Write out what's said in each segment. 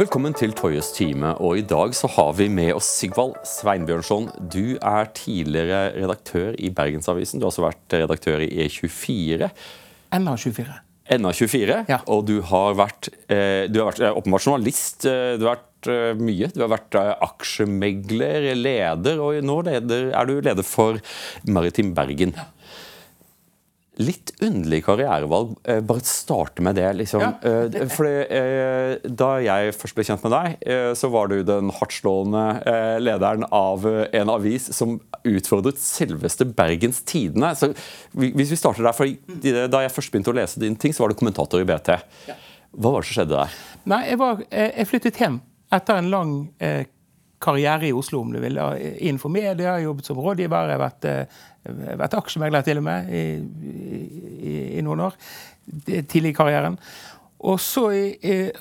Velkommen til Toyes time, og i dag så har vi med oss Sigvald Sveinbjørnson. Du er tidligere redaktør i Bergensavisen. Du har også vært redaktør i E24. NA24. NA24. Ja. Og du har vært, eh, du har vært eh, åpenbart journalist. Eh, Du har vært eh, mye. Du har vært aksjemegler, leder, og nå leder, er du leder for Maritim Bergen. Litt underlig karrierevalg. Eh, Bare starte med det. liksom. Ja. Eh, Fordi, eh, Da jeg først ble kjent med deg, så var du den hardtslående lederen av en avis som utfordret selveste Bergens Tidende. Så Hvis vi starter der, for Da jeg først begynte å lese dine ting, så var du kommentator i BT. Hva var det som skjedde der? Nei, jeg, var, jeg flyttet hjem etter en lang eh, karriere i Oslo, om du vil. Innenfor media, jobbet som rådgiver, jeg har vært, eh, vært aksjemegler til og med i, i, i noen år. Tidlig i karrieren. Og så,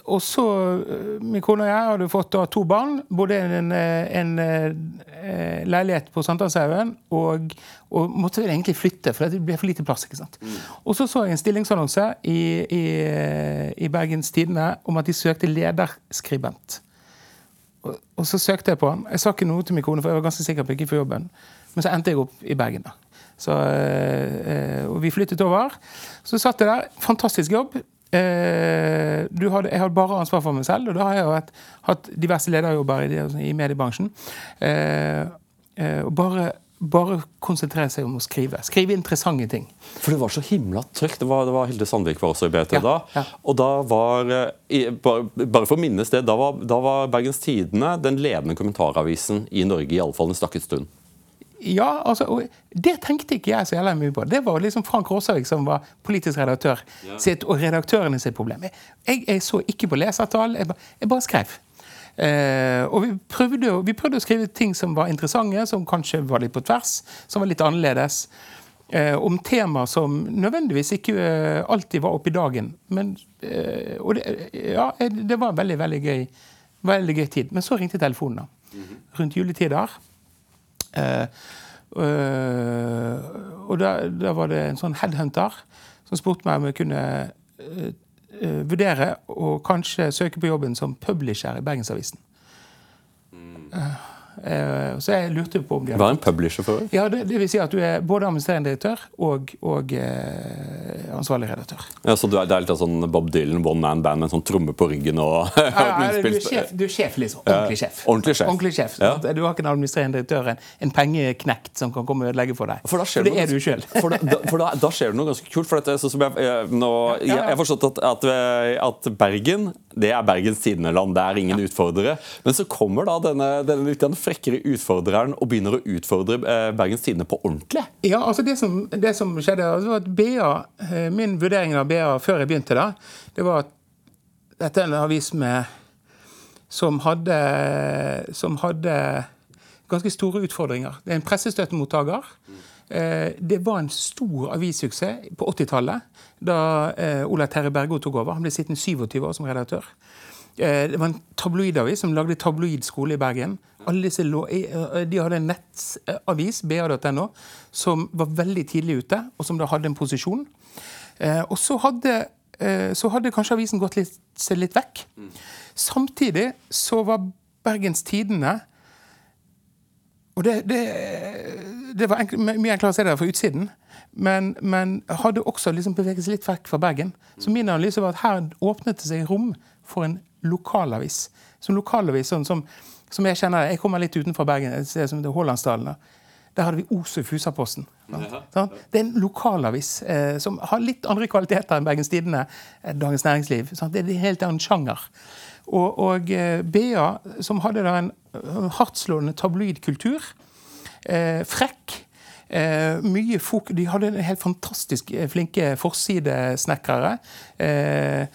og så eh, Min kone og jeg hadde fått da to barn. Bodde i en, en, en, eh, leilighet på Sankthanshaugen og, og måtte vel egentlig flytte, for det ble for lite plass. ikke sant? Og så så jeg en stillingsannonse i, i, i Bergens Tidende om at de søkte lederskribent. Og, og så søkte jeg på han. Jeg sa ikke noe til min kone, for jeg var ganske sikker på ikke få jobben. Men så endte jeg opp i Bergen. da. Så, eh, og vi flyttet over. Så satt jeg der. Fantastisk jobb. Eh, du hadde, jeg hadde bare ansvar for meg selv, og da har jeg jo hatt, hatt diverse lederjobber i, i mediebransjen. Eh, eh, og bare, bare konsentrere seg om å skrive. Skrive interessante ting. For det var så himla trygt. Det var, det var Hilde Sandvik var også i BT Ja, da. ja. Og da var eh, bare, for å minnes det, da var, da var Bergens Tidende den ledende kommentaravisen i Norge, i alle fall en stakket stund. Ja, altså, og Det tenkte ikke jeg så jævla mye på. Det var liksom Frank Råsavik som var politisk redaktør sitt, og redaktørene sitt problem. Jeg, jeg så ikke på lesertall, jeg, ba- jeg bare skrev. Eh, og vi prøvde, vi prøvde å skrive ting som var interessante, som kanskje var litt på tvers, som var litt annerledes. Eh, om temaer som nødvendigvis ikke eh, alltid var oppe i dagen. Men, eh, og det, ja, eh, det var en veldig, veldig gøy, veldig gøy tid. Men så ringte telefonen, da. Rundt juletider. Eh, øh, og da, da var det en sånn headhunter som spurte meg om jeg kunne øh, vurdere å kanskje søke på jobben som publisher i Bergensavisen. Mm. eh, så jeg lurte på om de hadde Hva er en publisher for øvrig? ja, det, det vil si at du er både administrerende direktør og, og eh, ansvarlig redaktør. Ja, så du er, det er litt sånn Bob Dylan, one man band med en sånn tromme på ryggen og Ja, ja, du, er sjef, du er sjef, liksom. Ordentlig sjef. ordentlig sjef. Ordentlig sjef Ja. Du har ikke en administrerende direktør, en, en pengeknekt som kan komme og ødelegge for deg. For, skjer det er du sjøl. For, da, for da, da skjer det noe ganske kult. For dette, sånn som jeg, jeg, nå, jeg, jeg har forstått at, at, at Bergen det er Bergens Tidendeland. Det er ingen utfordrere. Men så kommer da denne, denne litt frekkere utfordreren og begynner å utfordre eh, Bergens Tidende på ordentlig. Ja, altså det som, det som skjedde, var at BA, eh, Min vurdering av BA før jeg begynte, da, det var at dette er en avis med, som, hadde, som hadde ganske store utfordringer. Det er en pressestøttemottaker. Eh, Det var en stor avissuksess på 80-tallet, da Ola Terje Bergo tok over. Han ble sittende 27 år som redaktør. Det var en tabloidavis som lagde tabloidskole i Bergen. Alle disse lå, eh, de hadde en nettavis, ba.no, som var veldig tidlig ute, og som da hadde en posisjon. Eh, Og så hadde, eh, så hadde kanskje avisen gått litt, seg litt vekk. Samtidig så var Bergens Tidende og det, det, det var enkl, mye enklere å se det fra utsiden, men, men hadde også liksom beveget seg litt vekk fra Bergen. Så min analyse var at her åpnet det seg rom for en lokalavis. Som lokalavis, sånn som, som jeg kjenner det. Jeg kommer litt utenfor Bergen, et sted som heter Hålandsdalen. da. Der hadde vi Os og Fusaposten. Sant? Det er en lokalavis eh, som har litt andre kvaliteter enn Bergens Tidende, eh, Dagens Næringsliv. Sant? Det er en helt annen sjanger. Og, og eh, BA, som hadde da en eh, hardtslående tabloidkultur, eh, frekk Eh, mye fok De hadde en helt fantastisk flinke forsidesnekkere. Eh,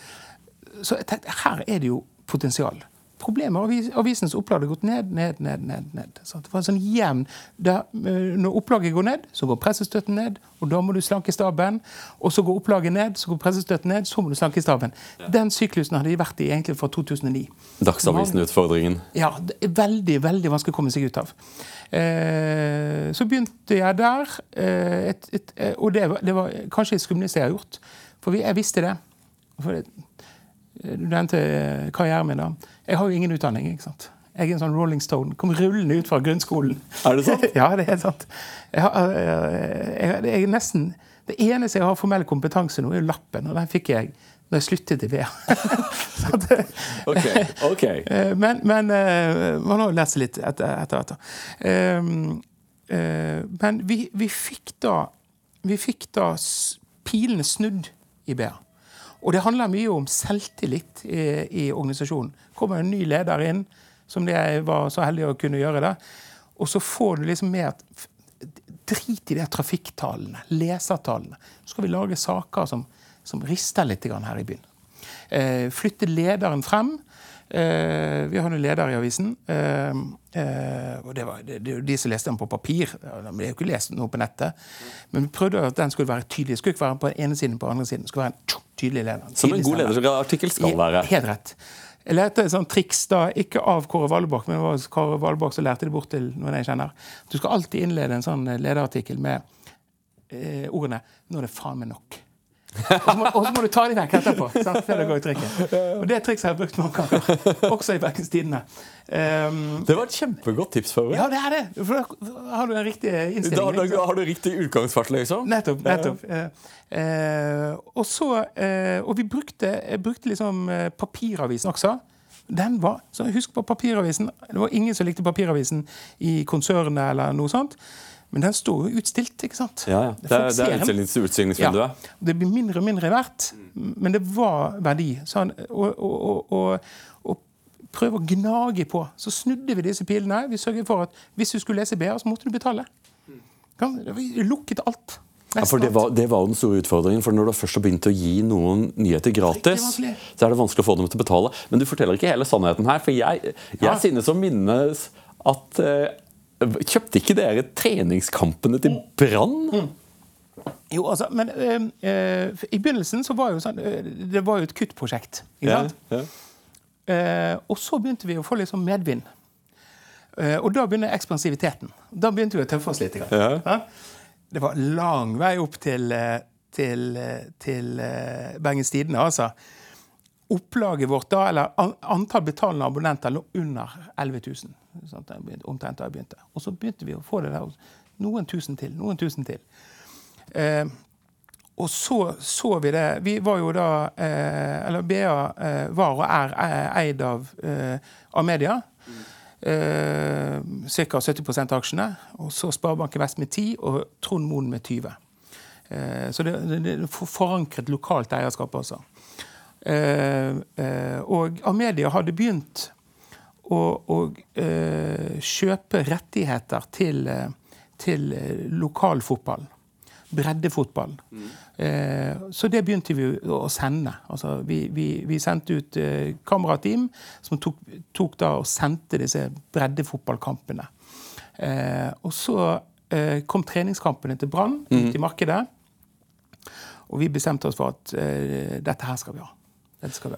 så jeg tenkte, her er det jo potensial. Problemet er avisens opplag har gått ned, ned, ned. ned, ned. Så det var sånn jevn eh, Når opplaget går ned, så går pressestøtten ned, og da må du slanke staben. Og så går opplaget ned, så går pressestøtten ned, så må du slanke staben. Den syklusen hadde de vært i egentlig fra 2009. Dagsavisen-utfordringen. Ja, det veldig veldig vanskelig å komme seg ut av. Eh, så begynte jeg der, eh, et, et, eh, og det var, det var kanskje det skumleste jeg har gjort. For jeg visste det. For det Du nevnte eh, karrieren min. da. Jeg har jo ingen utdanning. ikke sant? Jeg er en sånn Rolling Stone. Kom rullende ut fra grunnskolen. Er det sant? ja, det er helt sant. Jeg, har, eh, jeg, jeg er nesten, Det eneste jeg har formell kompetanse nå, er jo lappen, og den fikk jeg når jeg sluttet i VEA. okay, at, eh, Men, men man har jo lært seg litt etter hvert. da. Ehm, eh, Men vi, vi fikk da vi fikk da pilene snudd i BA. Og det handler mye om selvtillit i, i organisasjonen. kommer en ny leder inn, som jeg var så heldig å kunne gjøre det. Og så får du liksom mer Drit i de trafikktallene, lesertallene. Så skal vi lage saker som, som rister litt her i byen. Eh, flytte lederen frem. Eh, vi har en leder i avisen. Eh, eh, og det, var, det, det de som leste den på papir. De har jo ikke lest noe på nettet. Men vi prøvde at den skulle være tydelig. Skulle ikke være på den ene siden på den andre siden. Skulle være en tydelig leder. Som en god lederartikkel skal være. Helt rett. Jeg lærte et sånt triks, da, ikke av Kåre Valbakk, men det var Kåre Valbakk som lærte det bort til noen jeg kjenner. Du skal alltid innlede en sånn lederartikkel med eh, ordene 'Nå er det faen meg nok'. Og så, må, må du ta de vekk etterpå. Sant? Før det går i trykket. Og det trikset har jeg brukt mange ganger, også i Bergens Tidende. Um, Det var et kjempegodt tips for meg. ja, det er det. For da har du en riktig innstilling. Da, da har du riktig utgangsfart, liksom. Nettopp. nettopp. Eh, Uh, og så uh, Og vi brukte, brukte liksom uh, papiravisen også. Den var, så Husk på papiravisen. Det var ingen som likte papiravisen i konsernet eller noe sånt. Men den står jo utstilt, ikke sant? Ja, ja. Det, er- det er utstillings- utstillingsvinduet. Det blir mindre og mindre verdt, men det var verdi. Sånn, og, og, og, og, prøve å gnage på. Så snudde vi disse pilene. Vi sørget for at hvis du skulle lese BA, så måtte du betale. Ja, Vi lukket alt. Ja, for det var, det var den store utfordringen. for Når du først har begynt å gi noen nyheter gratis, så er det vanskelig å få dem til å betale. Men du forteller ikke hele sannheten her. For jeg, jeg Ja. synes å minnes at eh, Kjøpte ikke dere treningskampene til Brann? Jo, altså, men øh, øh, I begynnelsen så var jo sånn, øh, det var jo et kuttprosjekt. ikke sant? ja. Eh, og så begynte vi å få litt sånn medvind. Uh, og da begynner ekspansiviteten. Da begynte vi å tøffe oss litt. Ja. Ja? Det var lang vei opp til, til, til uh, Bergens Tidende. Altså. Opplaget vårt da, eller antall betalende abonnenter lå under 11 000. Sant? Omtrent da jeg begynte. Og så begynte vi å få det der. Noen tusen til. Noen tusen til. Eh, og så så vi det Vi var jo da eh, Eller BA eh, var og er eh, eid av, av media. Eh, Ca. 70 av aksjene. Og så Sparebanken Vest med 10 og Trond Moen med 20. Eh, så det, det, forankret lokalt eierskap altså. Og Amedia hadde begynt å, å eh, kjøpe rettigheter til, eh, til lokalfotballen. Breddefotballen. Breddefotball. Eh, så det begynte vi å sende. Altså, vi, vi, vi sendte ut eh, kamerateam som tok, tok da og sendte disse breddefotballkampene. Eh, og så eh, kom treningskampene til Brann ut i markedet. Og vi bestemte oss for at eh, dette her skal vi ha.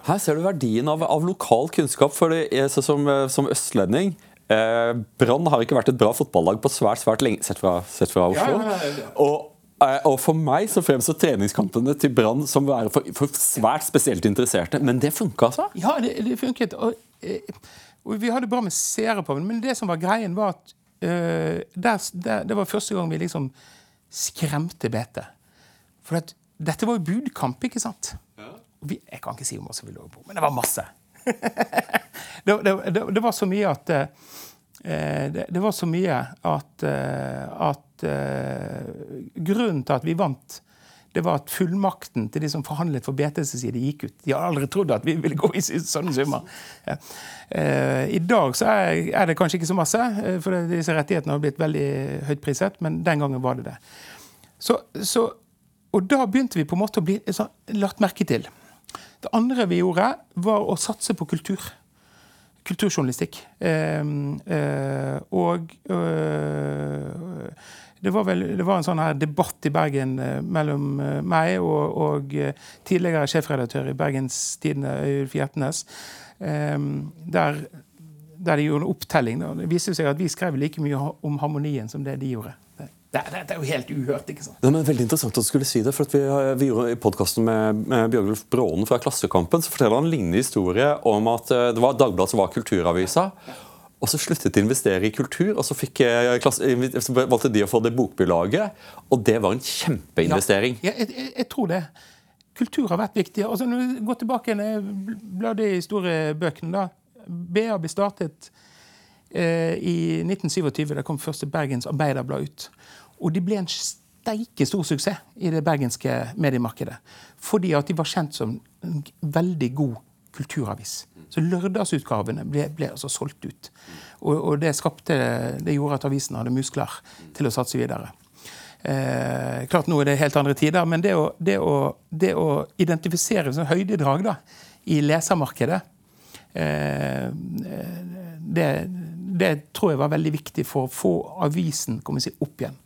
Her ser du verdien av, av lokal kunnskap. for det så som, eh, som østlending eh, Brann har ikke vært et bra fotballag på svært svært lenge, sett fra, sett fra Oslo. Ja, ja, ja. Og, eh, og for meg så fremstår treningskampene til Brann som være for, for svært spesielt interesserte. Men det funka, altså? Ja, det, det funket. Og, eh, og vi hadde bra med seere på men det som var greien, var at eh, der, der, det var første gang vi liksom skremte BT. For at, dette var jo budkamp, ikke sant? Vi, jeg kan ikke si hvor masse vi lå på, men det var masse. det, det, det, det var så mye at eh, det, var så mye at, eh, at eh, Grunnen til at vi vant, det var at fullmakten til de som forhandlet for BTs side, gikk ut. De hadde aldri trodd at vi ville gå i sånne summer. Ja. I dag så er, det kanskje ikke så masse, for disse rettighetene har blitt veldig høyt priset, men den gangen var det det. Så, så, og da begynte vi på en måte å bli sånn, lagt merke til. Det andre vi gjorde, var å satse på kultur. Kulturjournalistikk. Eh, eh, og eh, det var vel det var en sånn her debatt i Bergen eh, mellom meg og, og tidligere sjefredaktør i Bergens Tidende, Øyulf Hjertnes, eh, der, der de gjorde en opptelling. Det viste seg at vi skrev like mye om harmonien som det de gjorde. Det, Dette er jo helt uhørt. ikke sant? Det er veldig interessant at du skulle si det, for vi, vi, gjorde I podkasten med, med Bjørgulf Brånen fra Klassekampen så forteller han en lignende historie om at eh, det var Dagbladet som var kulturavisa. Og så sluttet de å investere i kultur, og så, fikk, klasse, så valgte de å få det bokbilaget. Og det var en kjempeinvestering. Ja, jeg, jeg, jeg, tror det. Kultur har vært viktig. Altså, når vi går tilbake bladde i historiebøkene, da. BA ble startet eh, i 1927. Da kom første Bergens Arbeiderblad ut. Og de ble en steike stor suksess i det bergenske mediemarkedet. Fordi at de var kjent som en veldig god kulturavis. Så lørdagsutgavene ble, ble altså solgt ut. Og, og, det skapte, det gjorde at avisen hadde muskler til å satse videre. Eh, klart Nå er det helt andre tider, men det å, det å, det å identifisere sånn høydedrag da, i lesermarkedet, eh, det, det, tror jeg var veldig viktig for å få avisen si, opp igjen.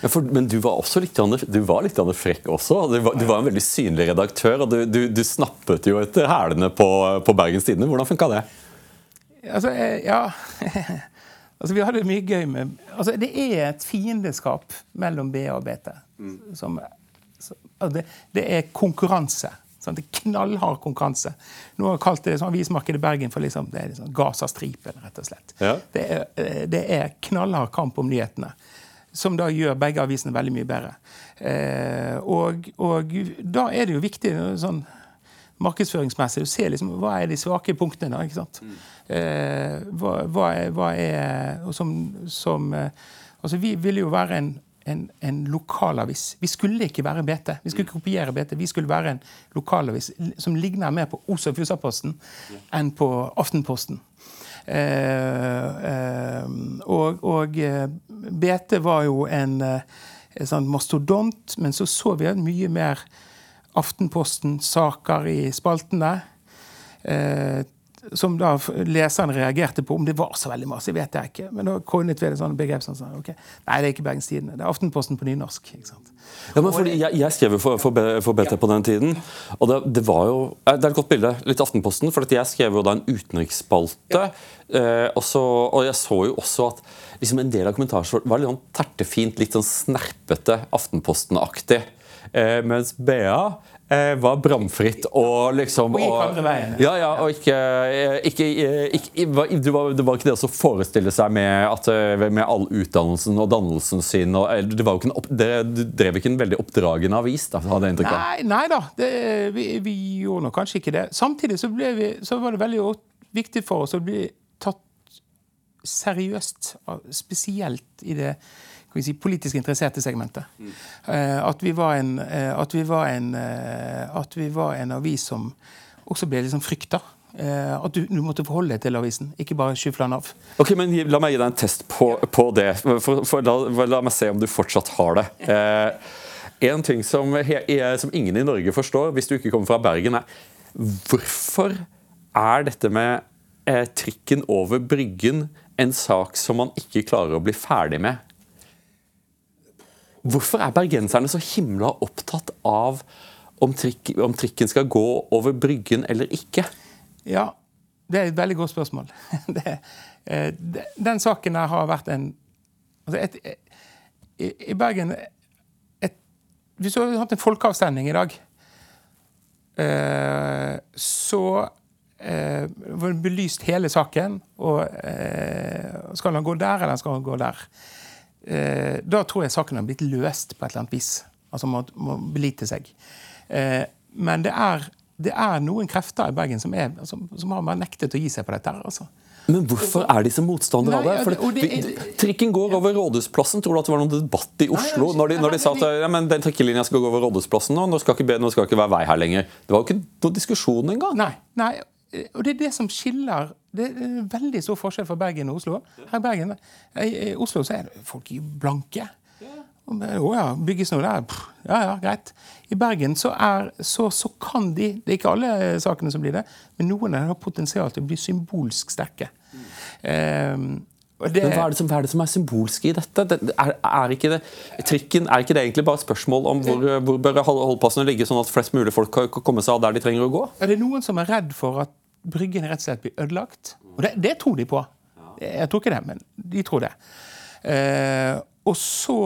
Ja, for, men du var også litt, du var litt frekk også. Du var, du var, en veldig synlig redaktør. og Du, du, du snappet jo etter hælene på, på Bergens Tidende. Hvordan funka det? Altså, eh, ja altså, Vi hadde mye gøy med altså, Det er et fiendeskap mellom BA og BT. Mm. Som, altså, det, det, er konkurranse. Sånn, det er knallhard konkurranse. Nå har jeg kalt det sånn, avismarkedet i Bergen for liksom, det er liksom Gazastripen, rett og slett. Ja. Det, er, eh, det er knallhard kamp om nyhetene som da gjør begge avisene veldig mye bedre. Eh, og, og, da er det jo viktig sånn markedsføringsmessig å se liksom, hva er de svake punktene. da, ikke sant? Mm. Eh, hva, hva, er, hva er som, som eh, altså Vi ville jo være en, en, en, lokalavis. Vi skulle ikke være BT. Vi skulle ikke mm. kopiere BT. Vi skulle være en lokalavis som ligner mer på Os og Fusaposten enn på Aftenposten. Eh, eh, og, og eh, BT var jo en, sånn mastodont, men så så vi mye mer Aftenposten-saker i spaltene. Eh, som da leseren reagerte på. Om det var så veldig masse, vet jeg ikke. Men da coinet vi et sånn begrep som sa ok, nei, det er ikke Bergens Tidende. Det er Aftenposten på nynorsk. ikke sant? Ja, men fordi Jeg, jeg skrev jo for, for, for BT på den tiden, og det, det, var jo Det er et godt bilde. Litt Aftenposten. For jeg skrev jo da en utenriksspalte. Eh, og, så, og, jeg så jo også at liksom en del av kommentarene var litt sånn tertefint, litt sånn snerpete Aftenposten-aktig. Eh, mens BA eh, var bramfritt og liksom Og gikk andre veien. Ja, ja, og ikke, eh, ikke, ikke det, var, det, var, ikke det å forestille seg med, at, med all utdannelsen og dannelsen sin og, det var ikke en, det drev ikke en veldig oppdragende avis? da, hadde jeg inntrykk av. Nei, nei da, det, vi, vi, gjorde nok kanskje ikke det. Samtidig så, vi, så var det veldig viktig for oss å bli tatt seriøst, spesielt i det si, politisk interesserte segmentet. Mm. At, vi en, eh, at, vi en, eh, at vi var en avis som også ble liksom frykta. At du, du, måtte forholde deg til avisen, ikke bare skyfle den av. Ok, men La meg gi deg en test på, på det. For, for, la, la, meg se om du fortsatt har det. Eh, en ting som, som, ingen i Norge forstår, hvis du ikke kommer fra Bergen, er hvorfor er dette med eh, trikken over Bryggen en sak som man ikke klarer å bli ferdig med? Hvorfor er bergenserne så himla opptatt av om, trikk, om, trikken skal gå over Bryggen eller ikke? Ja, det er et veldig godt spørsmål. Det, eh, det, den saken der har vært en altså et, et, i, I Bergen et, Hvis du hadde hatt en folkeavstemning i dag, eh, så eh, var det belyst hele saken. Og eh, skal han gå der, eller skal han gå der? Eh, da tror jeg saken har blitt løst på et eller annet vis. Altså må, må belite seg. Eh, men det er, det er, noen krefter i Bergen som, er, som, som har nektet å gi seg på dette. altså. Men hvorfor er de så motstandere av det? For det, det trikken går over Rådhusplassen. Tror du at det var noen debatt i Oslo når, de, når de sa at ja, men den trikkelinja skal gå over Rådhusplassen nå? Nå skal, ikke, nå skal ikke være vei her lenger. Det var jo ikke noen diskusjon engang. Nei, nei, og det er det som skiller Det er veldig stor forskjell fra Bergen og Oslo. Her i Bergen, i Oslo så er folk blanke. Å ja, bygges noe der? Ja ja, greit. I Bergen så, er, så, så, kan de Det er ikke alle sakene som blir det, men noen har potensial til å bli symbolsk sterke. Mm. Det, Men hva er, som, hva er, det som, er symbolsk i dette? Det, er, er, ikke det, trikken, er ikke det egentlig bare et spørsmål om hvor, hvor bør holdplassene ligge, sånn at flest mulig folk kan komme seg av der de trenger å gå? Er det noen som er redd for at Bryggen rett og slett blir ødelagt? Og det, det tror de på. Jeg tror ikke det, men de tror det. Eh, og så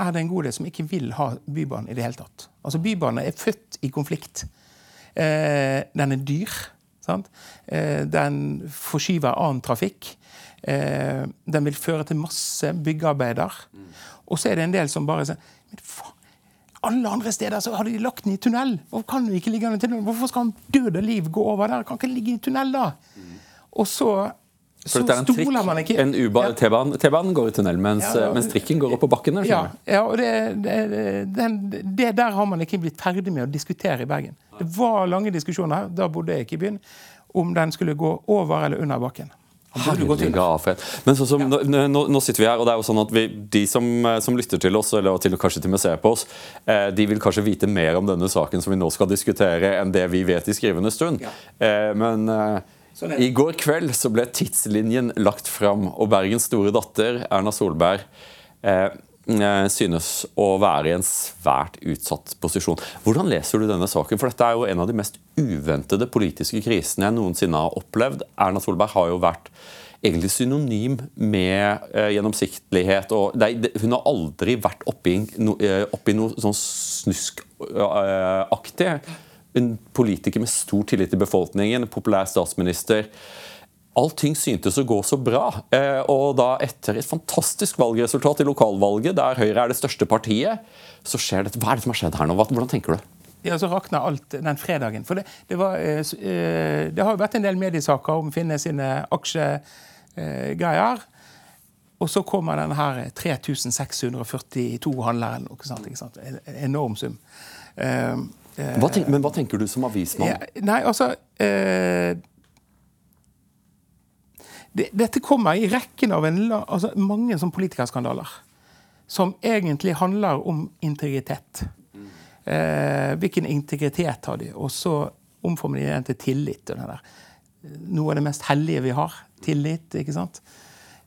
er det en god del som ikke vil ha Bybanen i det hele tatt. Altså Bybanen er født i konflikt. Eh, den er dyr. Sant? Eh, den forskyver annen trafikk. Eh, den vil føre til masse byggearbeider. Og så er det en del som bare sier Men faen, alle andre steder så hadde de lagt den i tunnel. Hvorfor kan den ikke ligge i tunnel? Hvorfor skal han død og liv gå over der? Kan ikke ligge i tunnel, da? Og så så stoler er en trikk. ikke. En T-banen T-banen går i tunnel, mens, ja, mens, trikken går opp på bakken. Ja, ja, og det, det, den, det, der har man ikke blitt ferdig med å diskutere i Bergen. Det var lange diskusjoner, da bodde jeg ikke i byen, om den skulle gå over eller under bakken. Men så, så, ja. nå, nå, sitter vi her, og det er jo sånn at vi, de som, som, lytter til oss, eller til, kanskje til og med ser på oss, eh, de vil kanskje vite mer om denne saken som vi nå skal diskutere, enn det vi vet i skrivende stund. Ja. Eh, men eh, sånn i går kveld så ble tidslinjen lagt fram, og Bergens store datter, Erna Solberg, eh, eh, synes å være i en svært utsatt posisjon. Hvordan leser du denne saken? For dette er jo en av de mest uventede politiske krisene jeg noensinne har opplevd. Erna Solberg har jo vært egentlig synonym med eh, gjennomsiktighet. og det, det, Hun har aldri vært oppi, no, eh, oppi noe sånn snuskaktig. En politiker med stor tillit til befolkningen, en populær statsminister. Allting syntes å gå så bra. Eh, og da etter et fantastisk valgresultat i lokalvalget, der Høyre er det største partiet, så skjer det Hva er det som har skjedd her nå? Hvordan tenker du? Ja, Så rakna alt den fredagen. For det, det, var, eh, det har jo vært en del mediesaker om Finne sine aksjer eh, greier. Og så kommer den her 3642 handler eller noe sånt. Ikke sant? En enorm sum. Eh, hva tenker, men hva tenker du som avismann? Ja, nei, altså eh, Dette kommer i rekken av en, altså, mange sånn politikerskandaler. Som egentlig handler om integritet. Eh, hvilken integritet har de? Og så omformer de den til tillit. noe av det mest hellige vi har. Tillit. ikke sant?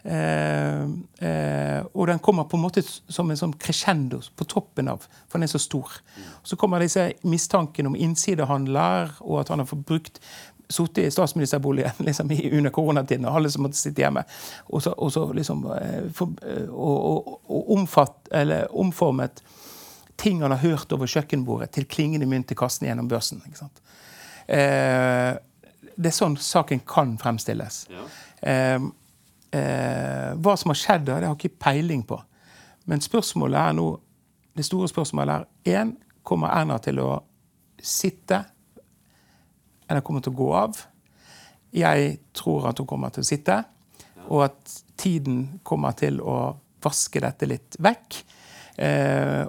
Eh, eh, og den kommer på en måte som en sånn crescendo på toppen av, for den er så stor. Så kommer disse mistankene om innsidehandler, og at han har brukt sittet i statsministerboligen liksom, under koronatiden, og alle som måtte sitte hjemme. Og så, og så liksom eh, for, eh, og, og, omfatt, eller, omformet ting han har hørt over kjøkkenbordet, til klingende mynt til kassen gjennom børsen. Eh, det er sånn saken kan fremstilles. Ja. Eh, eh, hva som har skjedd, det har jeg ikke peiling på. Men spørsmålet er nå det store spørsmålet er én kommer Erna til å sitte, eller kommer til å gå av? Jeg tror at hun kommer til å sitte, og at tiden kommer til å vaske dette litt vekk. Eh,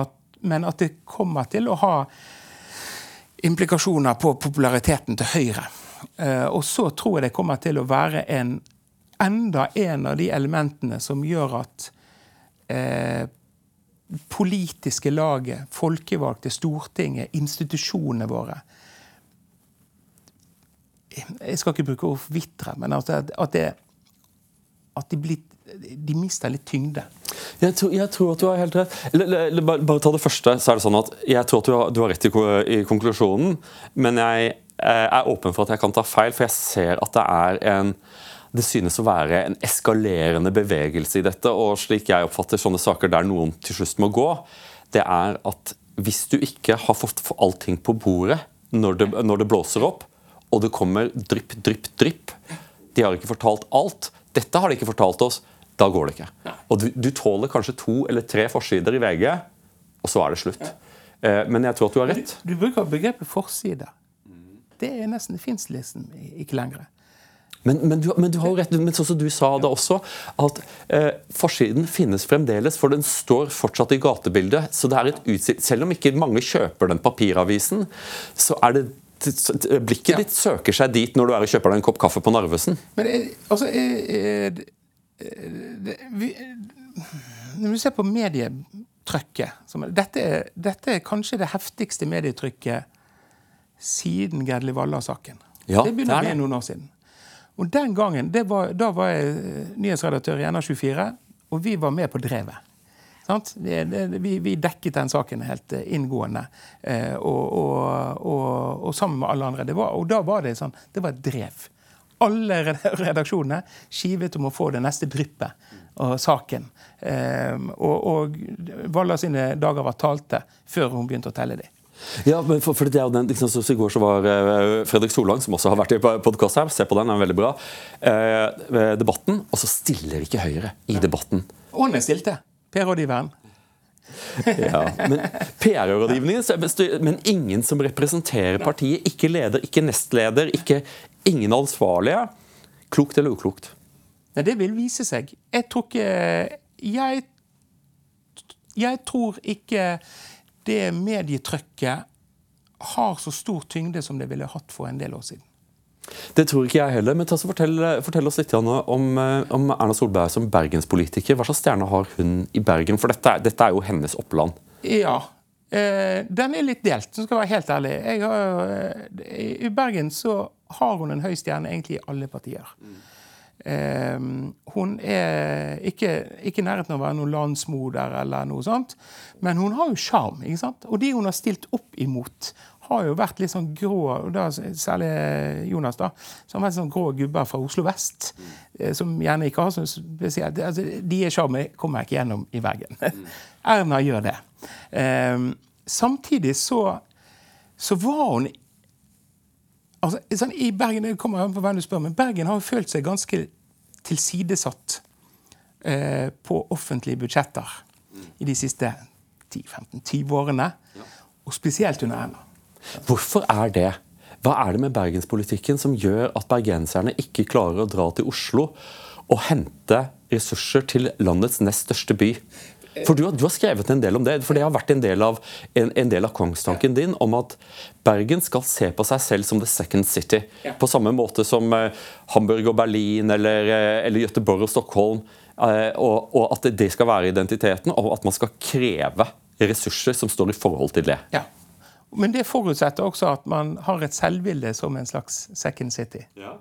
at, men at det kommer til å ha implikasjoner på populariteten til Høyre. Eh, og så tror jeg det kommer til å være en, enda en av de elementene som gjør at eh, politiske laget, folkevalgte, Stortinget, institusjonene våre Jeg skal ikke bruke ord forvitre, men at, at, det, at de, blir, de, mister litt tyngde. Jeg tror, jeg tror, at du har helt rett. L bare ta det første. så er det sånn at Jeg tror at du har, du har rett i, i, konklusjonen, men jeg eh, er åpen for at jeg kan ta feil, for jeg ser at det er en det synes å være en eskalerende bevegelse i dette. og Slik jeg oppfatter sånne saker der noen til slutt må gå, det er at hvis du ikke har fått allting på bordet når det, når det blåser opp, og det kommer drypp, drypp, drypp De har ikke fortalt alt. Dette har de ikke fortalt oss da går det ikke. Og du, du, tåler kanskje to eller tre forsider i VG, og så er det slutt. Eh, men jeg tror at du har rett. Du, du bruker begrepet forside. Det er nesten, det fins liksom ikke lenger. Men, men, du, men, du, har jo rett, men sånn som du sa da også, at eh, forsiden finnes fremdeles, for den står fortsatt i gatebildet. så det er et utsikt, Selv om ikke mange kjøper den papiravisen, så er det Blikket ja. ditt søker seg dit når du er og kjøper deg en kopp kaffe på Narvesen. Men eh, altså, er, vi, Når du ser på medietrykket dette, dette, er kanskje det heftigste medietrykket siden Gerdli Valla-saken. Ja, det begynner å bli noen år siden. Og den gangen, var, Da var jeg eh, nyhetsredaktør i NR24, og vi var med på drevet. Vi, vi, dekket den saken helt eh, inngående, eh, og, og, og, og, sammen med alle andre. Det Var, og da var det sånn, det var et drev alle redaksjonene skivet om å få det neste dryppet og saken. Um, og, og Valla sine dager var talte før hun begynte å telle dem. Ja, men for, for det er jo den, liksom, så I går så var uh, Fredrik Solang, som også har vært i podkast her, se på den, den er veldig bra, uh, debatten, og så stiller ikke Høyre i debatten. Han stilte. Per-rådgiveren. Ja, men PR-rådgivningen, men ingen som representerer partiet. Ikke leder, ikke nestleder, ikke, ingen ansvarlige. Klokt eller uklokt? Nei, Det vil vise seg. Jeg tror ikke Jeg, jeg tror ikke det medietrykket har så stor tyngde som det ville hatt for en del år siden. Det tror ikke jeg heller. Men fortell, fortell, oss litt om, eh, om, Erna Solberg som bergenspolitiker. Hva slags stjerne har hun i Bergen? For dette, dette er jo hennes oppland. Ja. Eh, den er litt delt, så skal jeg være helt ærlig. Har, eh, I Bergen så har hun en høy stjerne egentlig i alle partier. Mm. Eh, hun er ikke, i nærheten av å være noen landsmoder eller noe sånt, men hun har jo sjarm. Og de hun har stilt opp imot, har jo vært litt sånn grå, da, særlig Jonas, da, som har vært sånn grå gubber fra Oslo vest. Mm. Som gjerne ikke har sånn spesielt altså, Deres sjarm kommer jeg ikke gjennom i Bergen. Erna gjør det. Um, samtidig så, så var hun altså, sånn, I Bergen det kommer an på hvem du spør, men Bergen har jo følt seg ganske tilsidesatt uh, på offentlige budsjetter i de siste 10-15-20 årene. Og spesielt under Erna. Hvorfor er det? Hva er det med bergenspolitikken som gjør at bergenserne ikke klarer å dra til Oslo og hente ressurser til landets nest største by? For du har, du har, skrevet en del om det, for det har vært en del av, en, en del av kongstanken din om at Bergen skal se på seg selv som the second city. Ja. På samme måte som eh, Hamburg og Berlin eller, eh, eller Göteborg og Stockholm. Eh, og, og, at det skal være identiteten, og at man skal kreve ressurser som står i forhold til det. Ja. Men det forutsetter også at man har et selvbilde som en slags second city. Ja.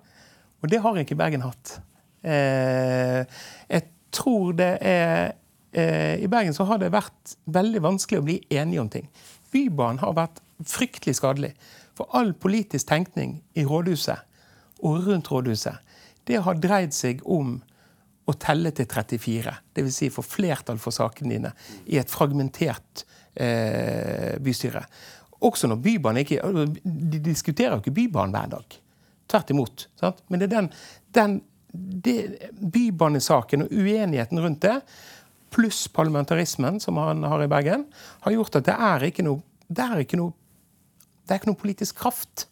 Og det har ikke Bergen hatt. Eh, jeg tror det er Eh, I Bergen så har det vært veldig vanskelig å bli enige om ting. Bybanen har vært fryktelig skadelig. For all politisk tenkning i rådhuset og rundt rådhuset, det har dreid seg om å telle til 34. Dvs. Si få flertall for sakene dine i et fragmentert eh, bystyre. Også når Bybanen ikke De diskuterer jo ikke Bybanen hver dag. Tvert imot. Sant? Men det er den, den det, Bybanesaken og uenigheten rundt det pluss parlamentarismen som han har i Bergen, har gjort at det er ikke noe, det er ikke noe, det er ikke noe politisk kraft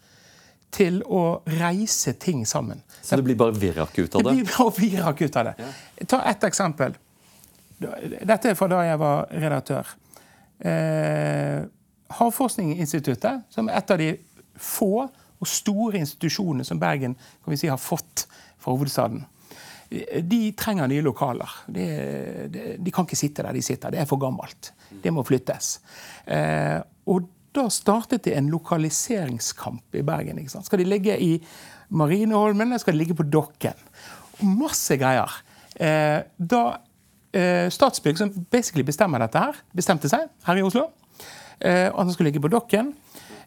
til å reise ting sammen. Så det blir bare virak ut av det? Det blir bare virak ut av det. Ja. Ta ett eksempel. Dette er fra da jeg var redaktør. Eh, Havforskningsinstituttet, som er et av de få og store institusjonene som Bergen kan vi si, har fått fra hovedstaden, de trenger nye lokaler. De, de, de, kan ikke sitte der de sitter. Det er for gammelt. Det må flyttes. Eh, og da startet det en lokaliseringskamp i Bergen. Skal de ligge i Marineholmen, eller skal de ligge på Dokken? Masse greier. Eh, da eh, Statsbygg, som basically bestemmer dette her, bestemte seg her i Oslo, eh, at den skulle ligge på Dokken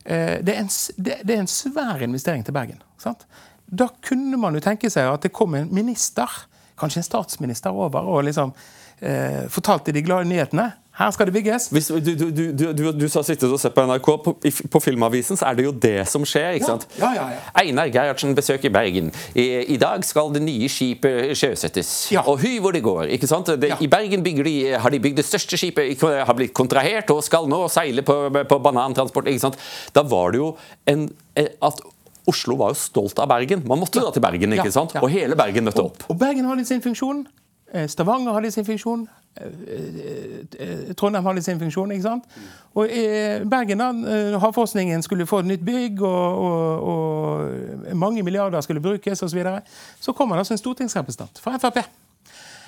eh, det, er en, det, er en, svær investering til Bergen. Sant? Da kunne man jo tenke seg at det kom en minister, kanskje en statsminister, over og liksom eh, fortalte de glade nyhetene. Her skal det bygges. Hvis, du, du, du, du, sa sittet og sett på NRK. På, på, Filmavisen så er det jo det som skjer. ikke sant? Ja, ja, ja, Einar Gerhardsen besøker Bergen. I, I, dag skal det nye skipet sjøsettes. Og hy hvor det går. ikke sant? Det, I Bergen de, har de bygd det største skipet, har blitt kontrahert og skal nå seile på, på banantransport. ikke sant? Da var det jo en, eh, at Oslo var jo stolt av Bergen. Man måtte da til Bergen, ikke sant? Og hele Bergen møtte opp. Og, og Bergen hadde sin funksjon. Eh, Stavanger hadde sin funksjon. Eh, eh, Trondheim hadde sin funksjon. ikke sant? Og Bergen da, Havforskningen skulle få et nytt bygg, og, og, og mange milliarder skulle brukes osv. Så, videre. så kommer det altså en stortingsrepresentant fra Frp.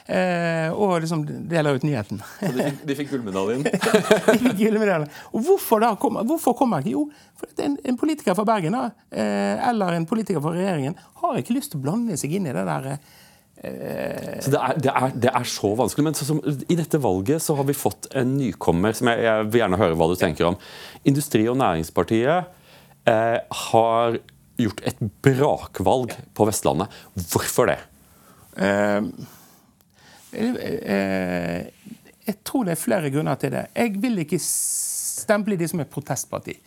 Eh, og liksom deler ut nyheten. Så de fikk, de fikk gullmedaljen? de fikk gullmedaljen. Og hvorfor da kommer, hvorfor kommer ikke? Jo, for en, en, politiker fra Bergen da, eh, eller en politiker fra regjeringen har ikke lyst til å blande seg inn i det der eh, så det er, det, er, det er, så vanskelig. Men så, som, i dette valget så har vi fått en nykommer som jeg, jeg vil gjerne høre hva du tenker om. Industri- og Næringspartiet eh, har gjort et brakvalg på Vestlandet. Hvorfor det? Eh, Eh, jeg tror det er flere grunner til det. Jeg vil ikke stemple de som et protestparti.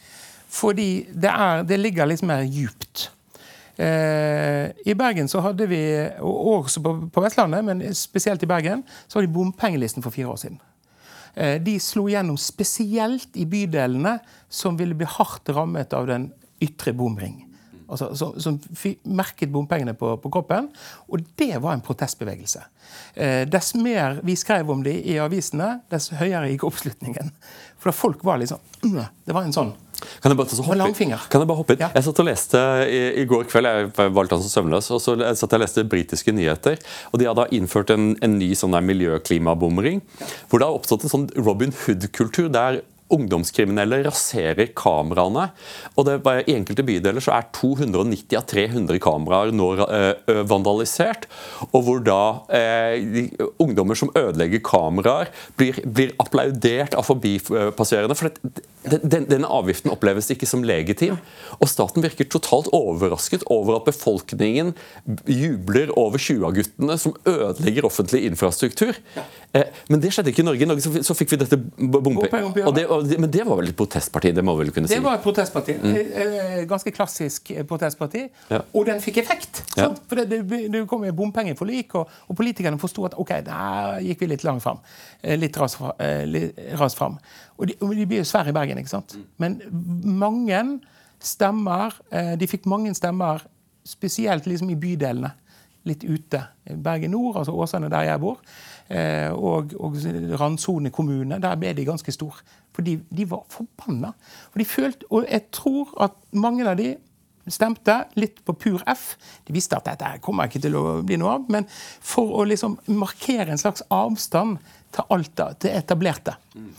Fordi det, er, det ligger liksom mer djupt. Eh, I Bergen så hadde vi, og også på, Vestlandet, men spesielt i Bergen, så hadde de bompengelisten for fire år siden. Eh, de slo gjennom spesielt i bydelene som ville bli hardt rammet av den ytre bomring altså, som, som merket bompengene på, på, kroppen. Og det var en protestbevegelse. Eh, dess mer vi skrev om det i avisene, dess høyere gikk oppslutningen. For folk var liksom Det var en sånn kan jeg bare, hoppe, kan jeg bare hoppe inn? Ja. Jeg satt og leste i, i, går kveld, jeg valgte han som søvnløs, og så satt jeg og leste britiske nyheter. og De hadde innført en, en ny sånn miljøklimabomring. Ja. Hvor det har oppstått en sånn Robin Hood-kultur der ungdomskriminelle raserer kameraene. og det, I enkelte bydeler så er 290 av 300 kameraer nå eh, vandalisert. Og hvor da uh, ungdommer som ødelegger kameraer, blir, blir applaudert av forbipasserende. For det, den, denne avgiften oppleves ikke som legitim. Og staten virker totalt overrasket over at befolkningen jubler over 20-guttene som ødelegger offentlig infrastruktur. Eh, men det skjedde ikke i Norge. I Norge så, så fikk vi dette bompenger. Men det var vel et protestparti? Det må vi vel kunne si? Det var et protestparti. Mm. Eh, eh, ganske klassisk protestparti. Ja. Og den fikk effekt. Ja. For det, det, kom jo bompengeforlik, og, og politikerne forsto at ok, der gikk vi litt langt fram. Litt raskt fram. Og de, og de blir jo svære i Bergen, ikke sant. Mm. Men mange stemmer De fikk mange stemmer, spesielt liksom i bydelene. Litt ute. Bergen nord, altså Åsane, der jeg bor. Eh, og, og Randsone kommune. Der ble de ganske store. For de, de var forbanna. Og, de følte, og jeg tror at mange av de stemte litt på pur F. De visste at dette kommer ikke til å bli noe av, men for å liksom markere en slags avstand til alt det, til etablerte. Mm.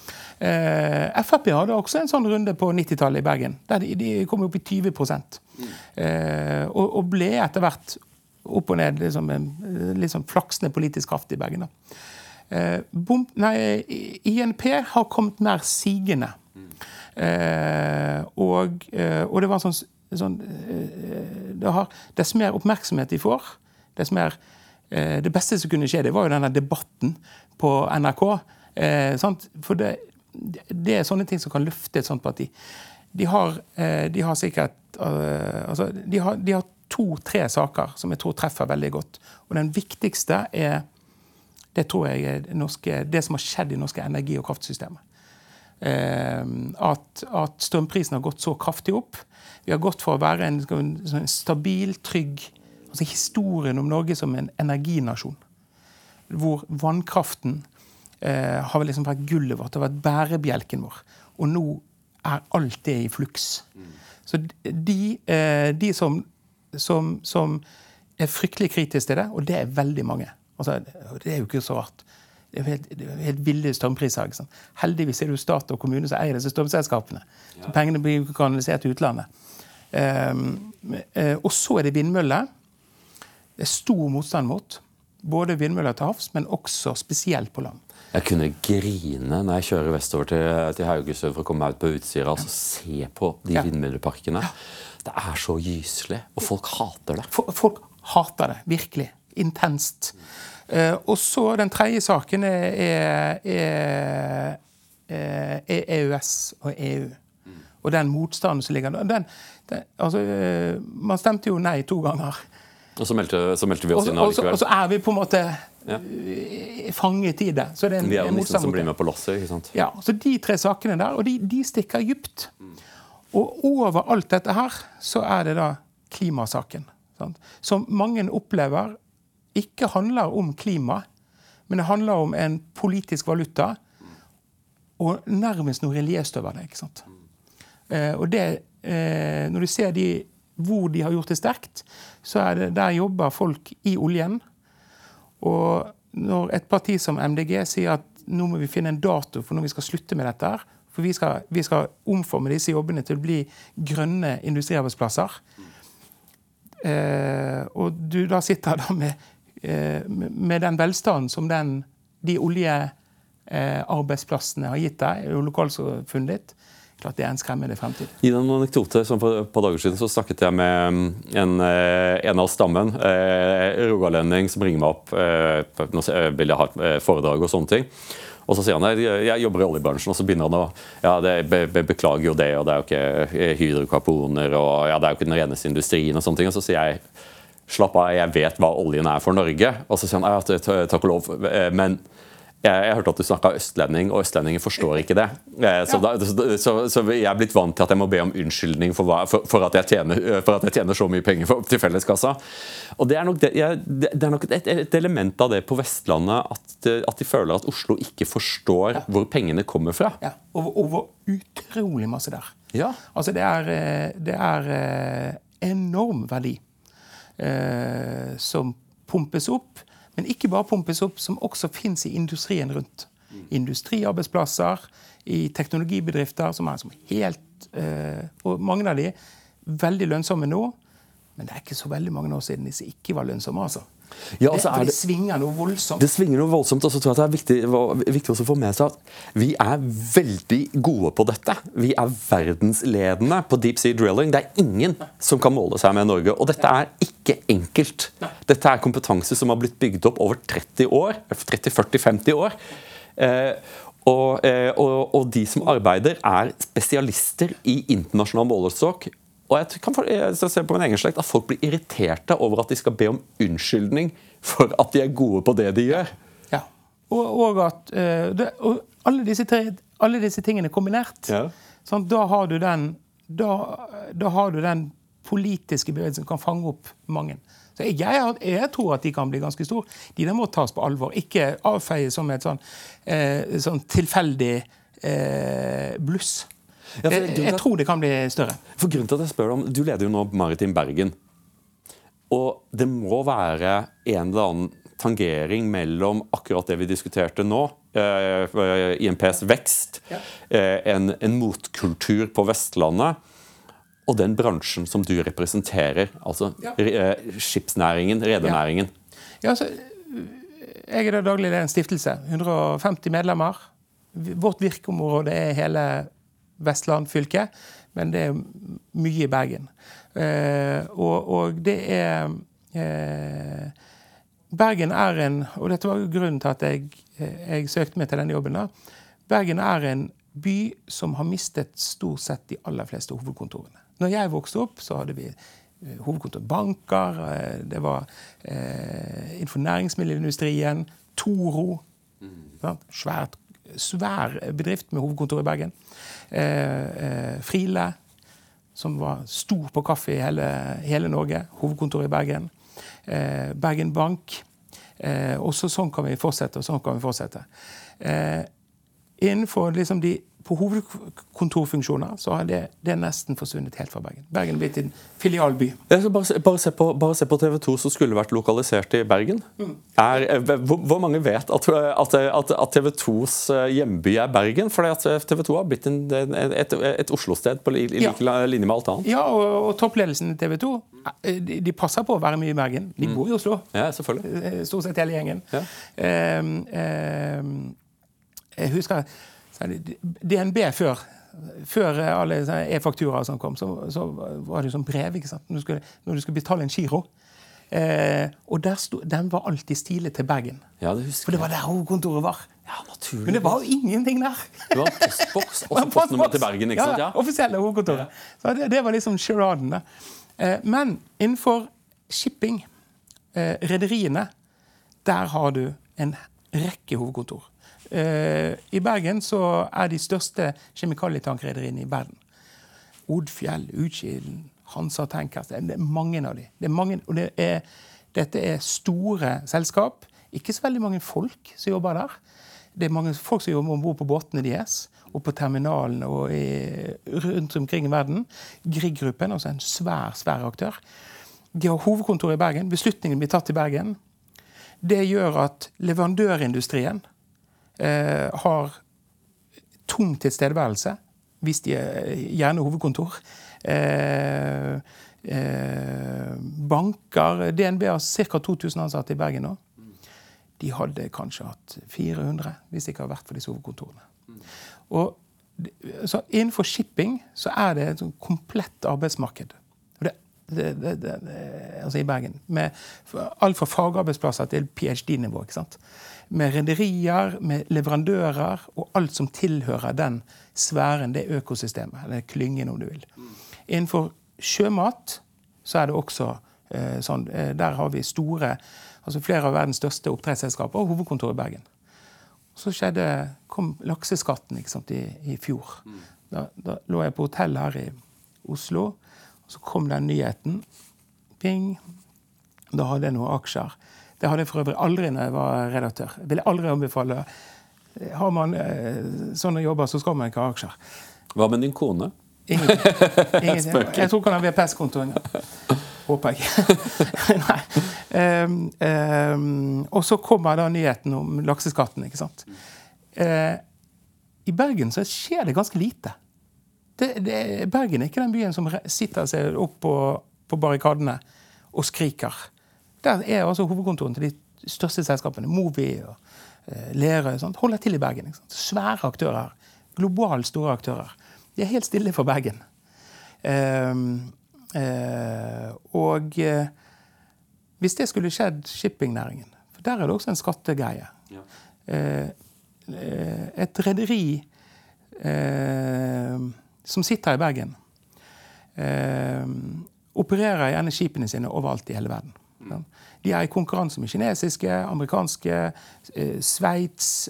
Eh, Frp hadde også en sånn runde på 90-tallet i Bergen. der De, de kom opp i 20 mm. eh, og, og ble etter hvert opp og ned. Liksom, liksom flaksende politisk kraft i Bergen. Eh, bom, nei, INP har kommet mer sigende. Eh, og, eh, og, det var sånn, sånn eh, det har, Dess mer oppmerksomhet de får, dess mer eh, Det beste som kunne skje, det var jo denne debatten på NRK. For det, det, er sånne ting som kan løfte et sånt parti. De har, de har sikkert altså, de har, de har to-tre saker som jeg tror treffer veldig godt. Og den viktigste er det tror jeg er norske, det som har skjedd i norske energi- og kraftsystemet. Eh, at, at, strømprisen har gått så kraftig opp. Vi har gått for å være en, en stabil, trygg altså Historien om Norge som en energinasjon. Hvor vannkraften eh, har liksom vært gullet vårt, det har vært bærebjelken vår. Og nå er alt det i fluks. Så de, eh, de som som, som er fryktelig kritisk til det, og det er veldig mange. Altså, det er jo ikke så rart. Det er helt, det er helt ville strømpriser. Ikke sant? Heldigvis er det jo stat og kommune som eier disse strømselskapene. Ja. Så pengene blir kanalisert til utlandet. Um, og så er det vindmøller. Det er stor motstand mot. Både vindmøller til havs, men også spesielt på land. Jeg kunne grine når jeg kjører vestover til, til Haugesund for å komme meg ut på Utsira og altså, se på de ja. vindmølleparkene. Det er så gyselig, og folk hater det. Folk hater det, virkelig. Intenst. Uh, og så den tredje saken er, er, er, er EØS og EU. Mm. Og den motstanden som ligger der. Altså, uh, man stemte jo nei to ganger. Og så meldte, så meldte vi oss inn allikevel. Og så er vi på en måte ja. fanget i det. Så det er en, vi er jo nissen som blir med på lasset. ikke sant? Ja, så De tre sakene der, og de, de stikker dypt. Mm. Og over alt dette her så er det da klimasaken. Sant? Som mange opplever ikke handler om klima, men det handler om en politisk valuta. Og nærmest noe religiøst over det. ikke sant? Eh, og det, eh, Når du ser de, hvor de har gjort det sterkt, så er det der jobber folk i oljen. Og når et parti som MDG sier at nå må vi finne en dato for når vi skal slutte med dette, for vi skal, vi skal, omforme disse jobbene til å bli grønne industriarbeidsplasser. Eh, og du da sitter da med, eh, med den velstanden som den, de oljearbeidsplassene eh, har gitt deg, og lokalsamfunnet ditt. Klart det er en skremmende fremtid. I en anekdote som For et par dager siden så snakket jeg med mm, en, eh, en av stammen, eh, rogalending, som ringer meg opp. Eh, nå vil jeg ha et foredrag og sånne ting. Og så sier han jeg, jeg jobber i oljebransjen, og så begynner han å ja, det, be, be, beklager jo det, og det er jo ikke eh, hydrokarboner, og ja, det er jo ikke den reneste industrien, og sånne ting. Og så sier jeg slapp av, jeg vet hva oljen er for Norge. Og så sier han ja, takk og lov, eh, men jeg, jeg hørte at du snakka østlending, og østlendinger forstår ikke det. Eh, så, da, så, så, jeg er blitt vant til at jeg må be om unnskyldning for, hva, for, for, at, jeg tjener, for at, jeg tjener, så mye penger for, til felleskassa. Og Det er nok, det, jeg, det er nok et, et, element av det på Vestlandet at, at, de føler at Oslo ikke forstår ja. hvor pengene kommer fra. Ja, Og, og hvor utrolig masse der. Ja. Altså Det er, eh, det er eh, enorm verdi eh, som pumpes opp men ikke bare pumpes opp, som også fins i industrien rundt. Industriarbeidsplasser, i teknologibedrifter som er som helt eh, Og mange av de veldig lønnsomme nå, men det er ikke så veldig mange år siden disse ikke var lønnsomme. altså. Ja, altså det, det, svinger noe voldsomt. Det svinger noe voldsomt, og så tror jeg det er viktig, viktig å få med seg at vi er veldig gode på dette. Vi er verdensledende på deep sea drilling. Det er ingen som kan måle seg med Norge. Og dette er ikke enkelt. Dette er kompetanse som har blitt bygd opp over 30 år. 30-40-50 år. Eh, og, eh, og, og de som arbeider, er spesialister i internasjonal målestokk og jeg kan se på min egen slekt at folk blir irriterte over at de skal be om unnskyldning for at de er gode på det de gjør. Ja, og, og at uh, det, og alle, disse tre, alle, disse tingene kombinert, ja. sånn, da, har du den, da, da har du den politiske bevegelsen som kan fange opp mange. Så jeg, jeg, jeg, tror at de kan bli ganske store. De der må tas på alvor. Ikke avfeies som et sånn, eh, sånn tilfeldig eh, bluss. Ja, jeg, jeg tror det kan bli større. For grunnen til at jeg spør om, Du leder jo nå Maritim Bergen. Og det må være en eller annen tangering mellom akkurat det vi diskuterte nå, eh, IMPs vekst, ja. eh, en, en, motkultur på Vestlandet, og den bransjen som du representerer, altså ja. eh, skipsnæringen, redernæringen. Ja. altså, jeg er da daglig leder i en stiftelse. 150 medlemmer. Vårt virkeområde er hele Vestland fylke, men det er mye i Bergen. Eh, og, og, det er eh, Bergen er en Og dette var grunnen til at jeg, jeg søkte meg til denne jobben. da, Bergen er en by som har mistet stort sett de aller fleste hovedkontorene. Når jeg vokste opp, så hadde vi eh, hovedkontor banker, det var eh, innenfor næringsmiddelindustrien, Toro. Mm. Svært, svær bedrift med hovedkontor i Bergen. Eh, eh, Friele, som var stor på kaffe i hele, hele Norge. Hovedkontoret i Bergen. Eh, Bergen Bank. også sånn kan vi fortsette og sånn kan vi fortsette. Innenfor liksom de på hovedkontorfunksjoner så har det, det nesten forsvunnet helt fra Bergen. Bergen er blitt en filialby. Bare, bare, se på, bare se på TV 2 som skulle vært lokalisert i Bergen. Mm. Er, eh, hvor, hvor, mange vet at, at, at, at TV 2s eh, hjemby er Bergen? For TV 2 har blitt en, et, et Oslo-sted på like ja. linje med alt annet. Ja, og, og toppledelsen i TV 2 eh, de, de, passer på å være mye i Bergen. De mm. bor i Oslo. Ja, selvfølgelig. Stort sett hele gjengen. Ja. Um, um, jeg husker DNB før før alle e-fakturaer som kom, så, så, var det sånn brev ikke sant? Når, du skulle, når du skulle betale en giro. Eh, og sto, den var alltid stilet til Bergen. Ja, det husker For det var der hovedkontoret var. Ja, naturlig. Men det var jo ingenting der. Det var postboks, også postnummer til Bergen. ikke sant? Ja, offisielle hovedkontoret. Så det, det, var liksom charaden. Eh, men innenfor shipping, eh, rederiene, der har du en rekke hovedkontor. Eh, I Bergen så er de største kjemikalietankrederiene i verden. Odfjell, Utkilen, Hansa Tankers. Det er mange av de. Det det dette er store selskap. Ikke så veldig mange folk som jobber der. Det er mange folk som jobber om bord på båtene deres og på terminalene og i, rundt omkring i verden. Grieg-gruppen, altså en svær, svær aktør. De har hovedkontor i Bergen. Beslutningen blir tatt i Bergen. Det gjør at leverandørindustrien har tung tilstedeværelse, hvis de er gjerne hovedkontor. Eh, eh, banker DNB har ca. 2000 ansatte i Bergen nå. De hadde kanskje hatt 400 hvis det ikke hadde vært for disse hovedkontorene. Og så innenfor shipping så er det et komplett arbeidsmarked. Det, det, det, altså i Bergen. Med alt fra fagarbeidsplasser til ph.d.-nivå. ikke sant? Med rederier, med leverandører og alt som tilhører den sfæren, det økosystemet. Eller klyngen, om du vil. Innenfor sjømat så er det også eh, sånn. Eh, der har vi store altså Flere av verdens største oppdrettsselskaper og hovedkontor i Bergen. Så skjedde, kom lakseskatten sant, i, i fjor. Da, da, lå jeg på hotell her i Oslo, og så kom den nyheten. Ping. Da hadde jeg noen aksjer. Det hadde jeg for øvrig aldri når jeg var redaktør. Jeg ville aldri anbefale Har man eh, sånne jobber, så skal man ikke ha aksjer. Hva med din kone? Ingenting. Ingenting. Jeg tror ikke han har VPS-kontoen. Ja. Håper jeg. Nei. Um, um, og så kommer da nyheten om lakseskatten. ikke sant? Uh, I Bergen så skjer det ganske lite. Det, det, Bergen er ikke den byen som sitter seg opp på, på barrikadene og skriker. Der er altså hovedkontoren til de største selskapene. Movi og uh, Lerøy. Holder til i Bergen. Svære aktører. Globalt store aktører. De er helt stille for Bergen. Eh, eh, og uh, hvis det skulle skjedd shippingnæringen, for der er det også en skattegreie ja. uh, Et rederi som sitter i Bergen, opererer gjerne skipene sine overalt i hele verden. Mm. De er i konkurranse med kinesiske, amerikanske, Sveits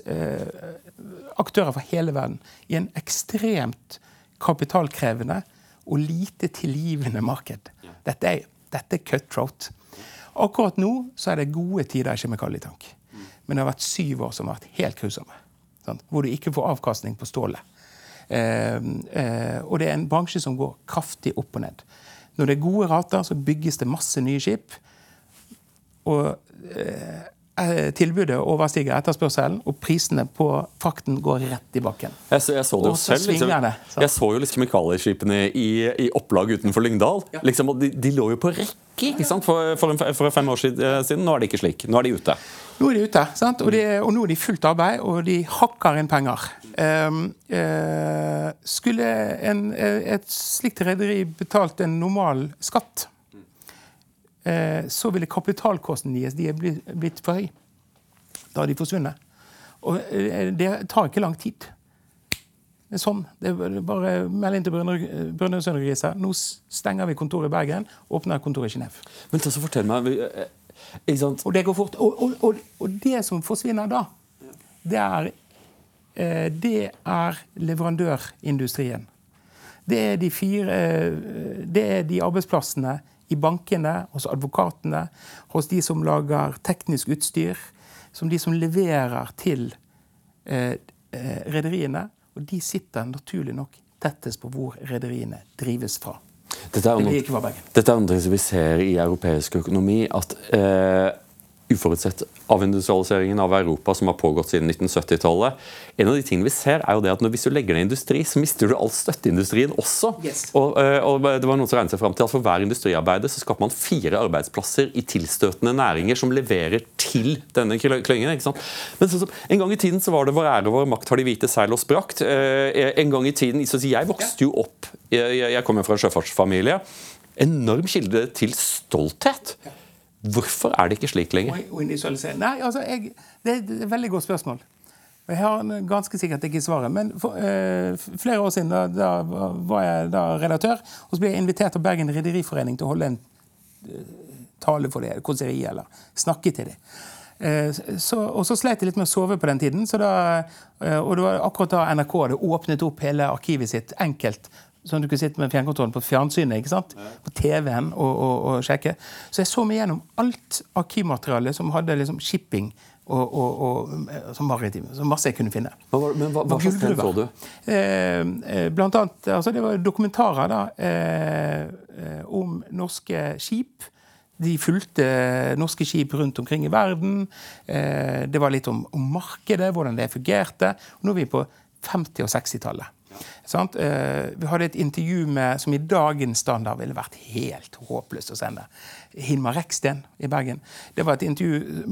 Aktører fra hele verden. I en ekstremt kapitalkrevende og lite tilgivende marked. Dette er, dette er cutthroat. Akkurat nå så er det gode tider i kjemikalietank. Men det har vært syv år som har vært helt grusomme. Hvor du ikke får avkastning på stålet. Eh, eh, og det er en bransje som går kraftig opp og ned. Når det er gode rater, så bygges det masse nye skip. Og eh, Eh, tilbudet overstiger etterspørselen, og prisene på frakten går rett i bakken. Jeg, så, jeg så det jo selv. Liksom, det, jeg så jo liksom kjemikalieskipene i, i, opplag utenfor Lyngdal. Ja. Liksom, de, de, lå jo på rekke ikke sant? For, for, for, fem år eh, siden. Nå er det ikke slik. Nå er de ute. Nå er de ute, og, de, og, nå er de fullt arbeid, og de hakker inn penger. Um, uh, skulle en, et slikt rederi betalt en normal skatt så ville kapitalkosten deres de er blitt for høy. Da har de forsvunnet. Og eh, det tar ikke lang tid. Det er sånn. Det er bare meld inn til Brønnøysund og Grise. Nå stenger vi kontoret i Bergen, åpner kontoret i Genéve. Men så fortell meg eh, Og det går fort. Og, og, og, og, det som forsvinner da, det er, det er leverandørindustrien. Det er de fire Det er de arbeidsplassene i bankene, hos advokatene, hos de som lager teknisk utstyr, som de som leverer til eh, eh, rederiene. Og de sitter naturlig nok tettest på hvor rederiene drives fra. Dette er, noe, dette er noe vi ser i europeisk økonomi. at eh, uforutsett avindustrialiseringen av Europa som har pågått siden 1970-tallet. En av de tingene vi ser er jo det at når, Hvis du legger ned industri, så mister du all støtteindustrien også. Yes. Og, eh, og, det var noen som regnet seg frem til at For hver industriarbeider så skaper man fire arbeidsplasser i tilstøtende næringer som leverer til denne klyngen. ikke sant? Men så, så, En gang i tiden så var det vår ære og vår makt har de hvite seil og sprakt. Eh, en gang i tiden, så Jeg vokste jo opp, jeg, jeg kommer fra en sjøfartsfamilie. Enorm kilde til stolthet. Hvorfor er det ikke slik lenger? Nei, altså, jeg, det, er et veldig godt spørsmål. Jeg har ganske sikkert ikke svaret. Men for, uh, flere år siden da, da, var jeg da redaktør, og så ble jeg invitert av Bergen Rederiforening til å holde en uh, tale for det, konseri, eller snakke til dem. Uh, så, og så slet jeg litt med å sove på den tiden. Da, og det var akkurat da NRK hadde åpnet opp hele arkivet sitt enkelt Sånn du kunne sitte med fjernkontrollen på fjernsynet ikke sant? på TV-en og, og, og, sjekke. Så jeg så meg gjennom alt arkivmateriale som hadde liksom shipping og, og, som maritim. Så masse jeg kunne finne. Men hva, hva slags tegn så du? Eh, eh, blant annet, altså Det var dokumentarer da, eh, eh, om norske skip. De fulgte norske skip rundt omkring i verden. Eh, det var litt om, om markedet, hvordan det fungerte. Nå er vi på 50- og 60-tallet. Eh, vi hadde et intervju med, som i dagens standard ville vært helt håpløst å sende. Hilmar Reksten i Bergen. Det var et intervju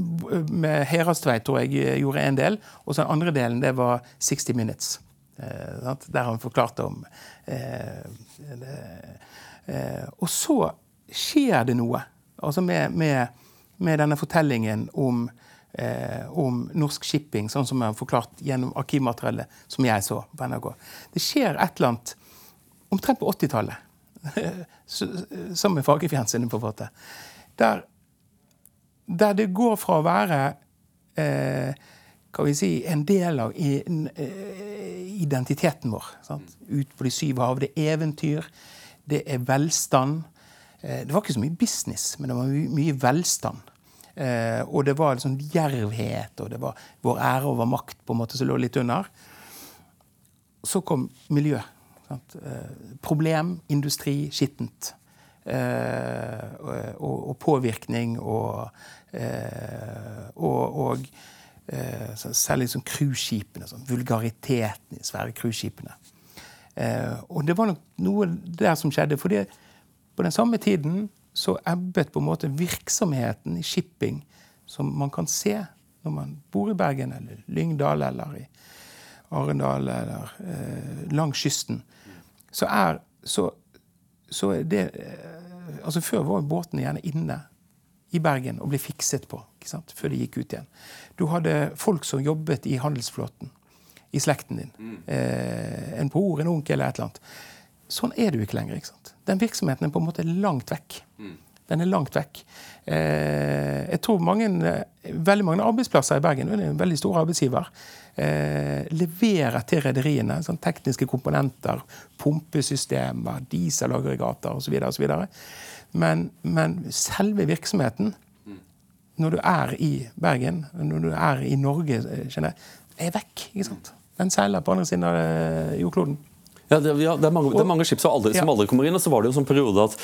med Herastveit, tror jeg gjorde en del. Og så den andre delen det var 60 Minutes. Eh, der han forklarte om eh, eh, Og så skjer det noe altså med, med, med denne fortellingen om, eh, om norsk shipping, sånn som jeg har forklart gjennom arkivmateriellet som jeg så på NRK. Det skjer et eller annet omtrent på 80-tallet, sammen med fagfjernsynet, på en der, der det går fra å være eh, kan vi si, en del av eh, identiteten vår. Sant? Ut på de syv hav. Det er eventyr, det er velstand. Eh, det var ikke så mye business, men det var mye velstand. Eh, og det var liksom djervhet, og det var vår ære over makt på en måte som lå litt under. Så kom miljø. Sant? Problem, industri, skittent. Og, og, påvirkning og, og, og Eh, særlig liksom cruiseskipene. Sånn, vulgariteten i svære cruiseskipene. Eh, og det var nok noe der som skjedde. for på den samme tiden så ebbet på en måte virksomheten i shipping, som man kan se når man bor i Bergen eller Lyngdal eller i Arendal eller eh, langs kysten, så er så, så er det eh, Altså Før var båtene gjerne inne i Bergen og ble fikset på før de gikk ut igjen. Du hadde folk som jobbet i handelsflåten i slekten din. Mm. Eh, en bror, en onkel eller et eller annet. Sånn er det jo ikke lenger. ikke sant? Den virksomheten er på en måte langt vekk. Mm. Den er langt vekk. Eh, jeg tror mange, eh, veldig mange arbeidsplasser i Bergen, en veldig stor arbeidsgiver, eh, leverer til rederiene sånn tekniske komponenter, pumpesystemer, dieselaggregater osv. Men, men selve virksomheten når du er i Bergen, når du er i Norge jeg, er vekk. ikke sant? Den seiler på andre siden av eh, jordkloden. Ja, det, ja, det, er mange, det, er mange, skip som aldri, som aldri, kommer inn. og Så var det jo en sånn periode at,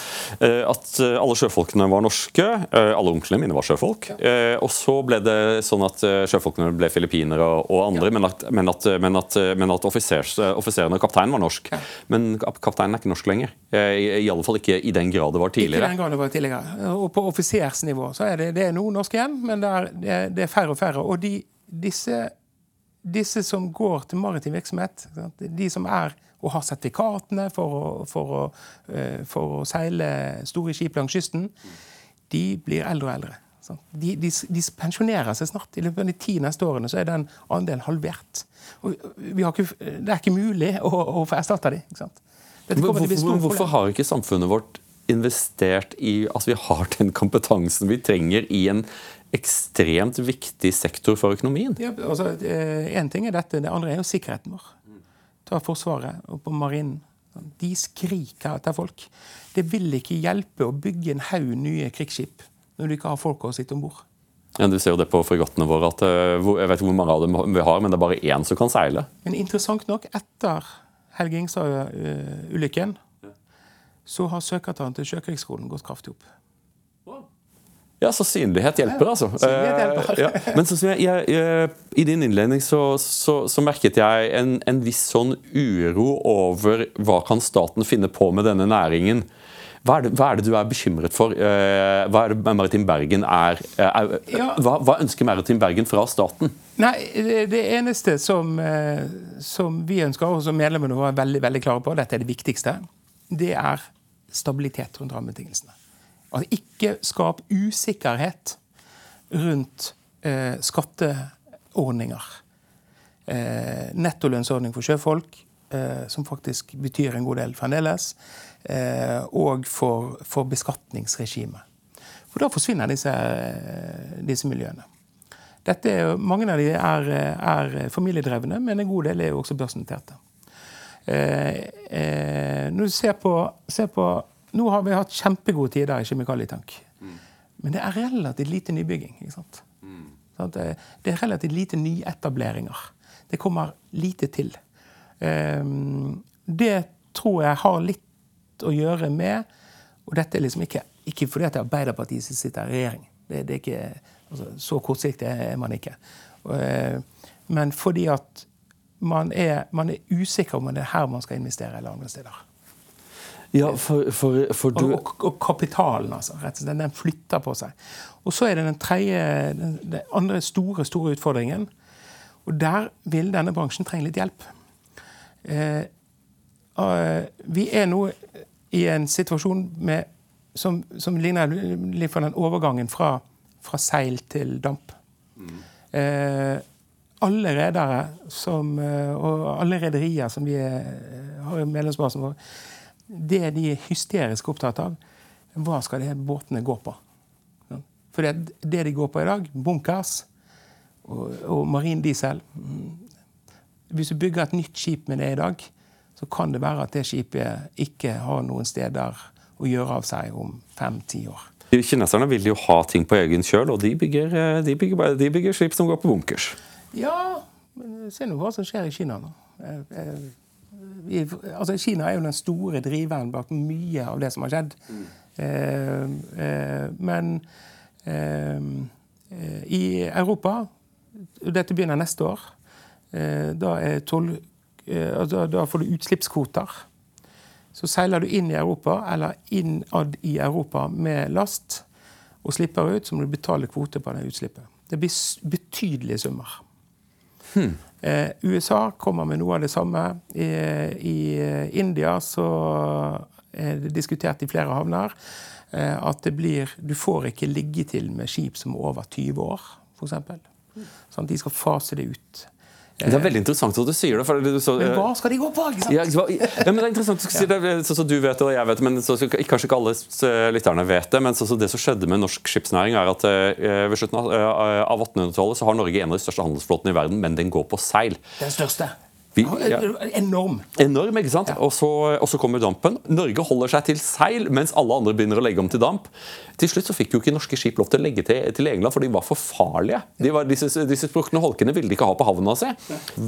uh, at eh, alle sjøfolkene var norske. Uh, alle onklene mine var sjøfolk. Og så ble det sånn at sjøfolkene ble filippinere og, og andre, men at, men at, men at, men at offiserene og kapteinen var norsk. Men kapteinen er ikke norsk lenger. I, I alle fall ikke i den grad det var tidligere. Ikke den grad det var tidligere. Og på offisersnivå så er det, det er noen norske igjen, men det er, det er færre og færre. Og de, disse, disse som går til maritim virksomhet, de som er og har sertifikatene for for, eh, for å, seile store skip langs kysten, de blir eldre og eldre. De, de, de, pensjonerer seg snart. I løpet av de ti neste årene så er den andelen halvert. Ikke, det er ikke mulig å, å få erstatta dem. Hvorfor, hvorfor har ikke samfunnet vårt investert i at vi har den kompetansen vi trenger i en ekstremt viktig sektor for økonomien? Ja, altså, en ting er dette, Det andre er jo sikkerheten vår ta Forsvaret og på Marinen. De skriker etter folk. Det vil ikke hjelpe å bygge en haug nye krigsskip når du ikke har folk å sitte om bord. Ja, du ser jo det på fregattene våre at eh, Jeg vet ikke hvor mange av dem vi har, men det er bare én som kan seile. Men interessant nok, etter Helge Ingstad-ulykken, så har søkertallene til Sjøkrigsskolen gått kraftig opp. Ja, så synlighet hjelper, altså. Synlighet hjelper. Uh, ja. Men så, jeg, jeg, jeg, I din innledning så, så, så merket jeg en, en, viss sånn uro over hva kan staten finne på med denne næringen. Hva er det, hva er det du er bekymret for? Uh, hva er det Maritim Bergen er, er ja. hva, hva, ønsker Maritim Bergen fra staten? Nei, Det eneste som, som vi ønsker, og som medlemmene våre er veldig, veldig klare på, dette er det viktigste, det er stabilitet rundt rammebetingelsene. Altså ikke skap usikkerhet rundt eh, skatteordninger. Eh, nettolønnsordning for sjøfolk, eh, som faktisk betyr en god del fremdeles. Eh, og for, for beskatningsregimet. For da forsvinner disse, disse miljøene. Er, mange av de er, er, familiedrevne, men en god del er jo også børsnoterte. Eh, eh, når du ser på, ser på nå har vi hatt kjempegode tider i kjemikalietank. Mm. Men det er relativt lite nybygging. ikke sant? Mm. Det er relativt lite nyetableringer. Det kommer lite til. Ehm, det tror jeg har litt å gjøre med Og dette er liksom ikke, ikke fordi at det er Arbeiderpartiet som sitter i regjering. Det, det er ikke, altså, så kortsiktig er man ikke. Eh, men fordi at man er, man er usikker om det er her man skal investere, eller andre steder. Ja, for, for, for du... og, og, og, kapitalen, altså. rett og slett, Den flytter på seg. Og så er det den tredje, den, den andre store store utfordringen. Og der vil denne bransjen trenge litt hjelp. Eh, eh, vi er nå i en situasjon med, som, som ligner litt på den overgangen fra, fra seil til damp. Eh, alle redere eh, og alle rederier som vi er, har i medlemsbasen vår, det de er hysterisk opptatt av, hva skal de båtene gå på? For det, det de går på i dag, bunkers og, og marin diesel Hvis du bygger et nytt skip med det i dag, så kan det være at det skipet ikke har noen steder å gjøre av seg om fem-ti år. Kineserne vil jo ha ting på egen kjøl, og de bygger, eh, de, bygger, de bygger, skip som går på bunkers. Ja, men se nå hva som skjer i Kina nå. Eh, eh, vi, altså Kina er jo den store driveren bak mye av det som har skjedd. Mm. Eh, eh, men eh, i Europa Dette begynner neste år. da, er 12, da, da får du utslippskvoter. Så seiler du inn i Europa, eller innad i Europa med last, og slipper ut, så må du betale kvote på det utslippet. Det blir betydelige summer. Hmm. Eh, USA kommer med noe av det samme. I, i India så er det diskutert i flere havner eh, at det blir Du får ikke ligge til med skip som er over 20 år, f.eks. Sånn de skal fase det ut. Det er veldig interessant at du sier det. Du så, men hva skal de gå på? Ja, ja, men det er interessant du si det, sånn som du vet det, og jeg vet det, men så, Kanskje ikke alle lytterne vet det, men så, så det som skjedde med norsk skipsnæring, er at uh, ved slutten av, av 1800-tallet så har Norge en av de største handelsflåtene i verden, men den går på seil. Den største? Vi, ja. Enorm. Enorm, ikke sant? Ja. Og, så, og, så, kommer dampen. Norge holder seg til seil, mens alle andre begynner å legge om til damp. Til slutt så fikk jo ikke norske skip lov til å legge til, til England, for de var for farlige. De var, disse, disse sprukne holkene ville de ikke ha på havna si.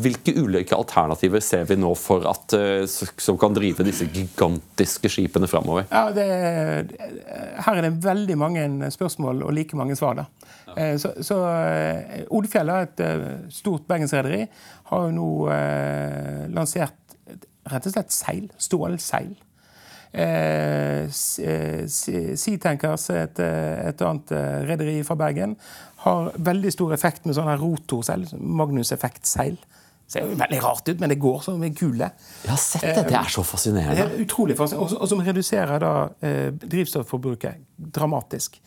Hvilke ulike alternativer ser vi nå for at, eh, som kan drive disse gigantiske skipene framover? Ja, her er det veldig mange spørsmål og like mange svar. da. Eh, så, så eh, Odfjell, et stort bergensrederi, har jo nå eh, lansert rett og slett seil. Stålseil. Eh, eh Seatankers, et, eh, et annet rederi fra Bergen, har veldig stor effekt med sånne rotorseil. Magnus-effekt-seil. Ser jo veldig rart ut, men det går som en kule. Jeg har sett det. Det er så fascinerende. Det er utrolig fascinerende, Og som reduserer da eh, drivstofforbruket dramatisk.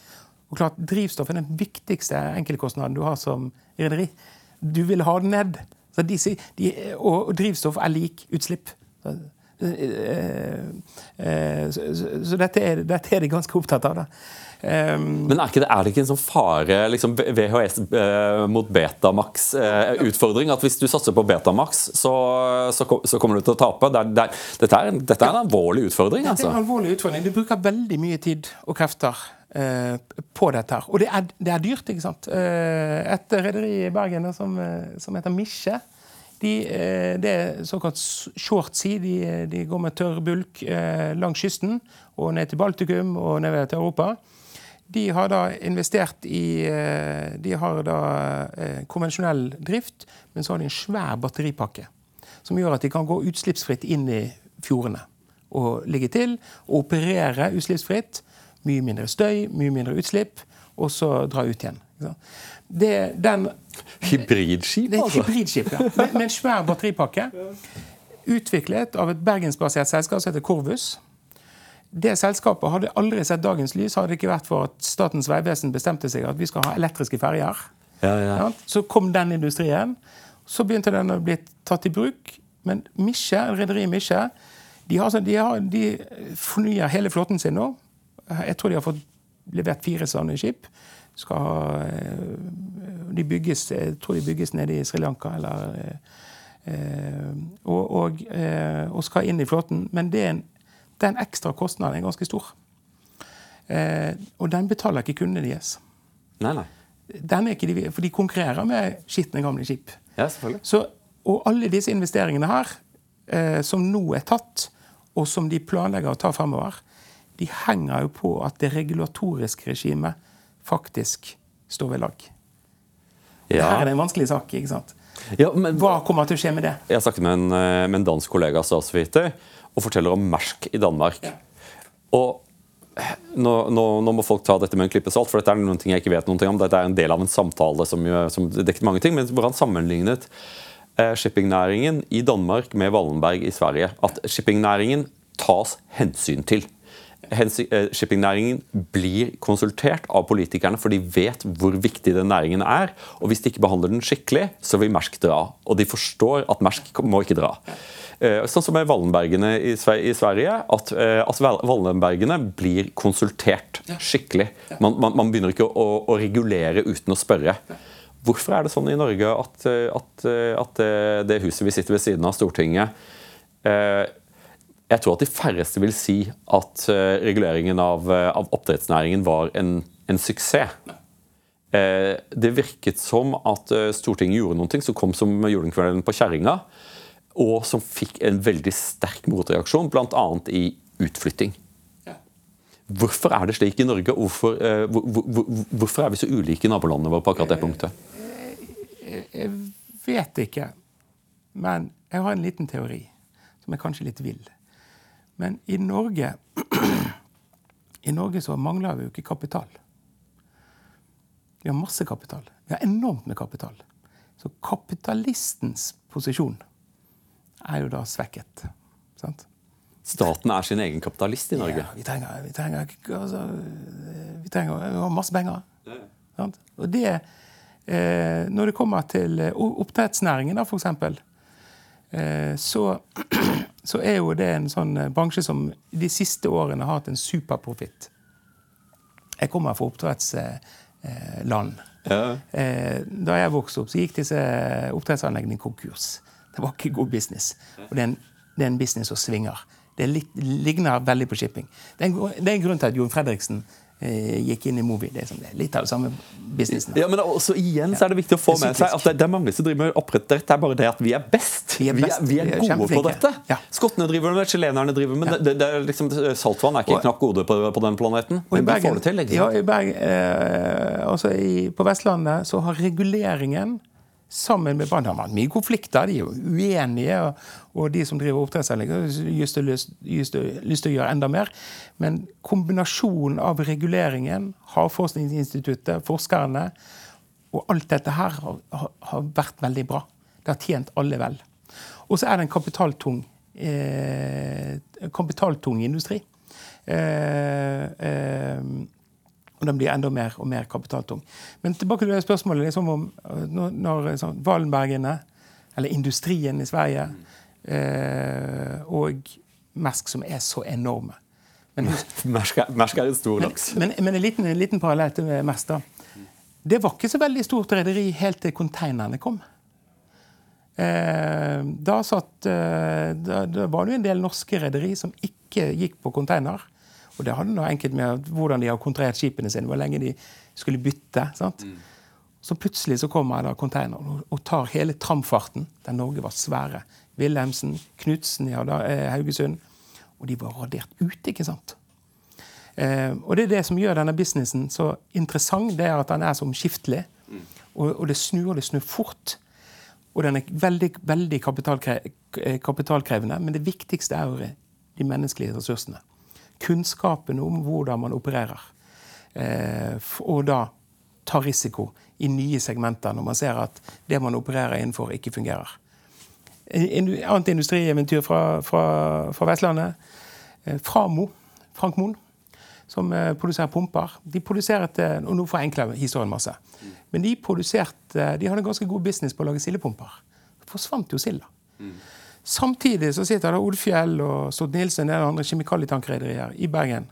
Og klart, Drivstoff er den viktigste enkeltkostnaden du har som rederi. Du vil ha den ned. Så de, de, og drivstoff er lik utslipp. Så, eh, eh, så, så dette, er, dette, er, de ganske opptatt av. Um, Men er, det, er, det, ikke en sånn fare liksom VHS eh, mot Betamax-utfordring? Eh, at hvis du satser på Betamax, så, så, så, kommer du til å tape? Det er, det er, dette, er, dette, er, en alvorlig utfordring. Altså. Det er en altså. alvorlig utfordring. Du bruker veldig mye tid og krefter Eh, på dette. her. Og det er, det er dyrt, ikke sant. Eh, et rederi i Bergen som, eh, som heter Misje, de, det er såkalt shortsea. De, de går med tørr bulk langs kysten og ned til Baltikum og ned til Europa. De har da investert i De har da konvensjonell drift, men så har de en svær batteripakke. Som gjør at de kan gå utslippsfritt inn i fjordene og ligge til og operere utslippsfritt mye mindre støy, mye mindre utslipp, og så dra ut igjen. Det, den, hybridskip, det er altså? Hybridskip, ja. Med, med en svær batteripakke. Utviklet av et bergensbasert selskap som heter Corvus. Det selskapet hadde aldri sett dagens lys hadde det ikke vært for at Statens vegvesen bestemte seg at vi skal ha elektriske ferjer. Ja, ja. Så kom den industrien. Så begynte den å bli tatt i bruk. Men Misje, rederiet Misje de, har, de, har, de fornyer hele flåten sin nå. Jeg tror de har fått levert fire sånne skip. Skal, eh, de bygges, jeg tror de bygges nede i Sri Lanka eller eh, og, og, eh, og, skal inn i flåten. Men det er en, den ekstra kostnaden er ganske stor. Og den betaler ikke kundene deres. Nei, nei. Den er ikke de, for de konkurrerer med skitne, gamle skip. Ja, selvfølgelig. Så, og alle disse investeringene her, som nå er tatt, og som de planlegger å ta fremover, de henger jo på at det regulatoriske regimet faktisk står ved lag. Ja. Her er det en vanskelig sak. ikke sant? Ja, men, Hva kommer til å skje med det? Jeg snakket med en, eh, med en dansk kollega statsviter, og forteller om Mersk i Danmark. Og nå, nå, nå, må folk ta dette med en klype salt, for dette er noen ting jeg ikke vet noe om. Dette er en del av en samtale som, som dekket mange ting, men hvor han sammenlignet eh, shippingnæringen i Danmark med Wallenberg i Sverige. At shippingnæringen tas hensyn til. Eh, shippingnæringen blir konsultert av politikerne, for de vet hvor viktig den næringen er. Og hvis de ikke behandler den skikkelig, så vil Mersk dra. Og de forstår at Mersk må ikke dra. Eh, sånn som med Wallenbergene i, i Sverige. At, eh, at Wallenbergene blir konsultert skikkelig. Man, man, man begynner ikke å, å, regulere uten å spørre. Hvorfor er det sånn i Norge at, at, at det huset vi sitter ved siden av, Stortinget jeg tror at de færreste vil si at reguleringen av, av oppdrettsnæringen var en, en suksess. Det virket som at Stortinget gjorde noe som kom som julekvelden på kjerringa og som fikk en veldig sterk motreaksjon, bl.a. i utflytting. Hvorfor er det slik i Norge? Hvorfor, hvor, hvor, hvorfor er vi så ulike i nabolandene våre på akkurat det punktet? Jeg, jeg vet ikke. Men jeg har en liten teori, som er kanskje litt vill. Men i Norge i Norge så mangler vi jo ikke kapital. Vi har masse kapital. Vi har enormt med kapital. Så kapitalistens posisjon er jo da svekket. Sant? Staten er sin egen kapitalist i Norge? Ja, vi trenger, vi trenger, altså, vi trenger vi har masse penger. Ja. Og det, eh, Når det kommer til eh, oppdrettsnæringen, da, for eh, så, så er jo det en sånn eh, bransje som de siste årene har hatt en superprofitt. Jeg kommer fra oppdrettsland. Ja. Eh, da jeg vokste opp, så gikk disse oppdrettsanleggene konkurs. Det var ikke god business. Og det er en, det er en business som svinger. Det litt, ligner veldig på shipping. Det er en, det er en grunn til at Jon Fredriksen eh, gikk inn i Movi. Det er, som det litt av det samme businessen. Ja, men også igjen så er det viktig å få med seg at det, er mange som driver med oppdrett. Det er bare det at vi er best. Vi er, best. Vi er, vi er gode på dette. Ja. Skottene driver med chilenerne driver med ja. det. det er liksom, saltvann er ikke knakk gode på, på, den planeten. Men vi får det til. Ikke sant? Ja, i Bergen, eh, altså i, på Vestlandet så har reguleringen sammen med barn. De har mye konflikter, de er jo uenige. Og, og de som driver oppdrettsanlegg, har lyst, til å gjøre enda mer. Men kombinasjonen av reguleringen, Havforskningsinstituttet, forskerne og alt dette her har, har, vært veldig bra. Det har tjent alle vel. Og så er det en kapitaltung, eh, kapitaltung industri. Eh, eh, og den blir enda mer og mer kapitaltung. Men tilbake til det spørsmålet liksom om øh, når, når sånn, Wallenbergene, eller industrien i Sverige, eh, og Mersk, som er så enorme. Men, Mersk, er, Mersk er en stor laks. Men, men, men, en, liten, en liten parallell til Mersk. da. Det var ikke så veldig stort rederi helt til konteinerne kom. Eh, da, satt, da, da, var det jo en del norske rederi som ikke gikk på container. Og det hadde noe enkelt med hvordan de har kontrahert skipene sine, hvor lenge de skulle bytte. sant? Mm. Så plutselig så kommer da containeren og tar hele tramfarten, der Norge var svære. Wilhelmsen, Knutsen i eh, Haugesund. Og de var radert ute, ikke sant? Eh, og det er det som gjør denne businessen så interessant, det er at den er så omskiftelig. Mm. Og, og, det snur, og det snur fort. Og den er veldig, veldig kapitalkre kapitalkrevende. Men det viktigste er jo de menneskelige ressursene kunnskapen om hvordan man opererer. Eh, og da ta risiko i nye segmenter når man ser at det man opererer innenfor, ikke fungerer. Annet industrieventyr fra, fra, fra Vestlandet. Eh, Framo, Frank Moen, som eh, produserer pumper. De produserte, og Nå forenkler jeg historien masse. Men de produserte, de hadde ganske god business på å lage sildepumper. Forsvant jo silda. Mm. Samtidig så sitter da Odfjell og Stord Nilsen og andre kjemikalietankrederier i Bergen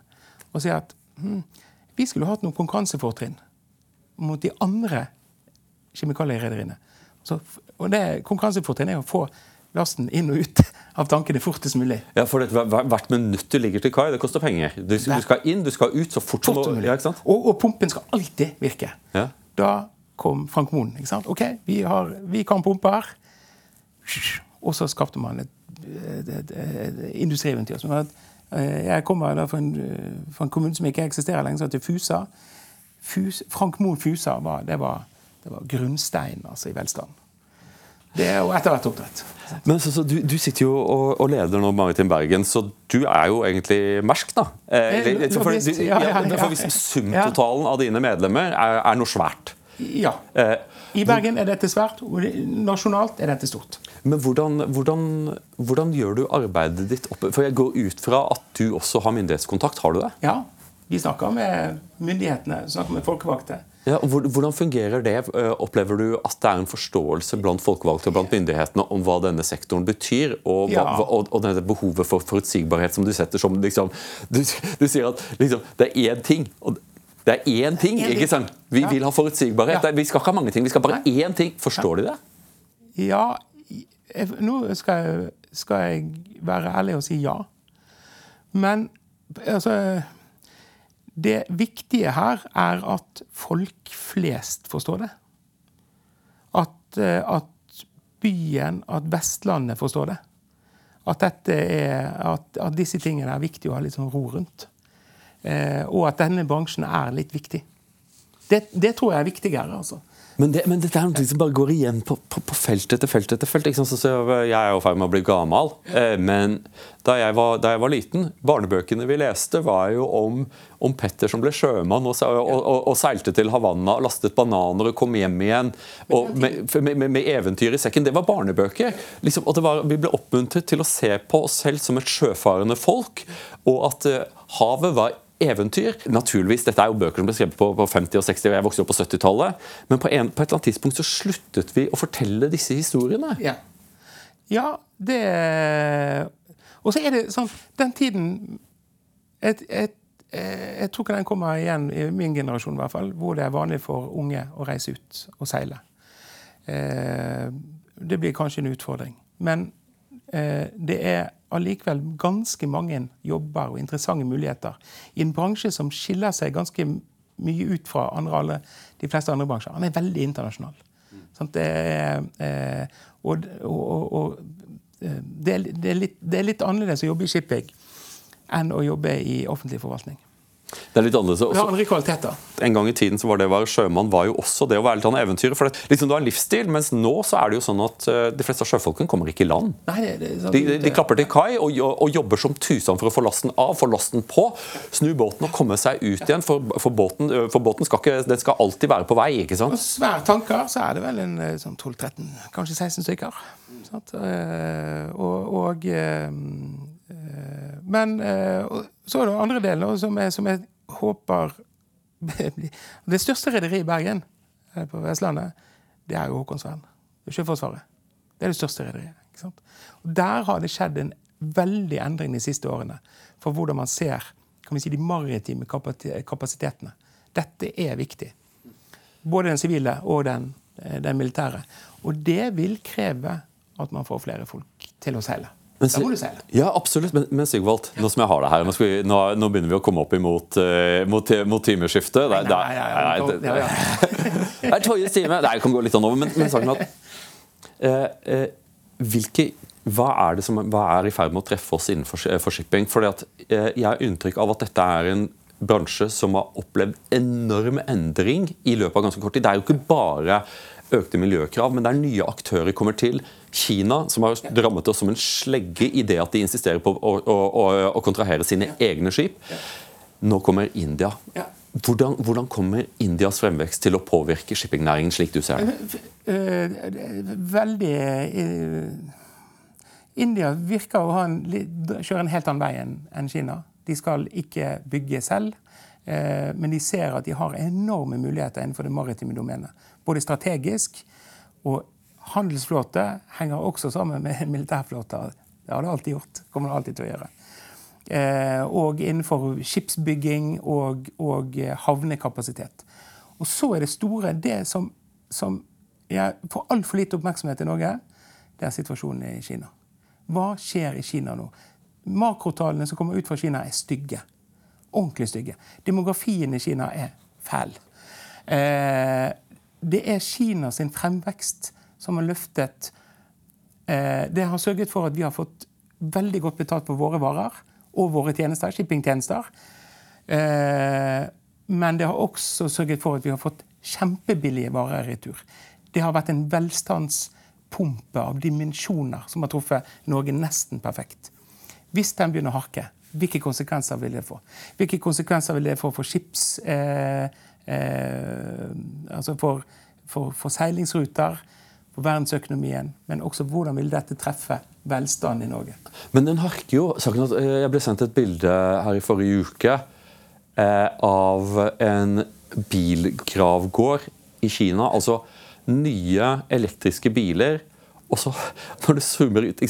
og sier at hm, vi skulle hatt noen konkurransefortrinn mot de andre kjemikalierederiene. Og det konkurransefortrinn er å få lasten inn og ut av tankene fortest mulig. Ja, for det, Hvert minutt du ligger til kai, det koster penger. Du, du skal inn, du skal ut så fort som mulig. Ja, og, og, pumpen skal alltid virke. Ja. Da kom Frank Moen. ikke sant? OK, vi, har, vi kan pumpe her. Og så skapte man et, et, et, et industrieventyr. Eh, jeg kommer fra en, fra en, kommune som ikke eksisterer lenger, som heter Fusa. Fus, Frank Moen Fusa var, det var, det var grunnsteinen altså, i velstanden. Det er jo etter hvert oppdrett. Men så, så du, du, sitter jo og, og leder nå Maritim Bergen, så du er jo egentlig mersk, da? Eh, eh for, du, ja, ja, ja, for Sumtotalen av dine medlemmer er, er noe svært. Ja. Eh, I Bergen er dette svært, og nasjonalt er dette stort. Men hvordan, hvordan, hvordan, gjør du arbeidet ditt oppe? For jeg går ut fra at du også har myndighetskontakt. Har du det? Ja. Vi snakker med myndighetene, snakker med folkevalgte. Ja, Hvordan fungerer det? Eh, opplever du at det er en forståelse blant folkevalgte og blant myndighetene om hva denne sektoren betyr, og, hva, ja. og, og dette behovet for forutsigbarhet som du setter som liksom, du, du, sier at liksom, det er én ting. og det er én ting, ikke sant? Vi vil ha forutsigbarhet. Ja. Vi skal ikke ha mange ting, vi skal bare Nei. én ting. Forstår de det? Ja, nå skal jeg, skal jeg være ærlig og si ja. Men altså det viktige her er at folk flest forstår det. At, eh, at byen, at Vestlandet forstår det. At, er, at, at, disse tingene er viktig å ha litt sånn ro rundt. Eh, og at denne bransjen er litt viktig. Det, det tror jeg er viktigere. altså. Men, det, men, dette er noe som bare går igjen på, på, på felt etter felt etter felt. Så, så jeg er jo i ferd med å bli gammel. Eh, men da jeg, var, da jeg, var, liten, barnebøkene vi leste, var jo om, om Petter som ble sjømann og, og, og, og, seilte til Havanna og lastet bananer og kom hjem igjen med, med, med, eventyr i sekken. Det var barnebøker. Liksom, og var, Vi ble oppmuntret til å se på oss selv som et sjøfarende folk, og at uh, havet var eventyr. Naturligvis, Dette er jo bøker som ble skrevet på, på 50- og 60- og jeg vokste opp på 70-tallet. Men på, en, på, et eller annet tidspunkt så sluttet vi å fortelle disse historiene. Ja, ja det Og så er det sånn Den tiden et, et, Jeg tror ikke den kommer igjen i min generasjon, i hvert fall, hvor det er vanlig for unge å reise ut og seile. Eh, det blir kanskje en utfordring. Men eh, det er allikevel ganske mange jobber og interessante muligheter i en bransje som skiller seg ganske mye ut fra andre, de fleste andre bransjer. Han er veldig internasjonal. Mm. Det er, eh, og, og, og eh, det, det, er litt, det, er, litt, annerledes å jobbe i shipping enn å jobbe i offentlig forvaltning. Det er litt annerledes. Også, andre kvaliteter. En gang i tiden så var det å være sjømann var jo også det å være litt av en eventyr. For det, liksom, du har en livsstil, mens nå så er det jo sånn at uh, de fleste av sjøfolkene kommer ikke i land. Nei, det, det sånn, de, de, de, klapper til kai og, og, jobber som tusen for å få lasten av, få lasten på, snu båten og komme seg ut igjen. For, for båten, eh, for båten skal, ikke, den skal alltid være på vei. ikke sant? Og svære tanker, så er det vel en eh, sånn 12-13, kanskje 16 stykker. Sant? Og, og Men så er det andre delen som jeg, som jeg håper Det største rederiet i Bergen, eh, på Vestlandet, det er jo er Sjøforsvaret. Det er det største rederiet. Der har det skjedd en veldig endring de siste årene for hvordan man ser kan vi si, de maritime kapasitetene. Dette er viktig. Både den sivile og den, eh, den militære. Og det vil kreve at man får flere folk til å seile. Men, da må du seile. Ja, absolutt. Men, men Sigvald, nå som jeg har det her, nå, vi, nå, nå begynner vi å komme opp imot, uh, mot, mot timeskiftet. nei, nei det er Toyes time. Nei, det kan gå litt an over, men, men saken at uh, uh, hvilke, hva er det som hva er i ferd med å treffe oss innenfor for shipping? Fordi at Jeg har inntrykk av at dette er en bransje som har opplevd enorm endring i løpet av ganske kort tid. Det er jo ikke bare økte miljøkrav, men det er nye aktører kommer til. Kina, som har rammet oss som en slegge i det at de insisterer på å, å, å, å kontrahere sine egne skip. Nå kommer India. Hvordan, hvordan, kommer Indias fremvekst til å påvirke shippingnæringen, slik du ser det? Eh, eh, veldig eh, India virker å en, kjøre en helt annen vei enn Kina. De skal ikke bygge selv, men de ser at de har enorme muligheter innenfor det maritime domenet både strategisk og handelsflåte henger også sammen med militærflåte. Det har det alltid gjort. kommer det alltid til å gjøre. Eh, og innenfor skipsbygging og, og, havnekapasitet. Og så er det store Det som, som jeg får altfor lite oppmerksomhet i Norge, det er situasjonen i Kina. Hva skjer i Kina nå? Makrotallene som kommer ut fra Kina, er stygge. Ordentlig stygge. Demografien i Kina er fæl. Eh, det er Kina sin fremvekst som har løftet eh, Det har sørget for at vi har fått veldig godt betalt for våre varer og våre tjenester, shippingtjenester. Eh, men det har også sørget for at vi har fått kjempebillige varer i retur. Det har vært en velstandspumpe av dimensjoner som har truffet Norge nesten perfekt. Hvis den begynner å harke, hvilke konsekvenser vil det få? Hvilke konsekvenser vil det få for skips... Eh, eh, altså for, for, for, seilingsruter, for verdensøkonomien, men også hvordan vil dette treffe velstand i Norge. Men den harker jo. Jeg ble sendt et bilde her i forrige uke eh, av en bilgravgård i Kina. Altså nye elektriske biler. Og så, når du zoomer ut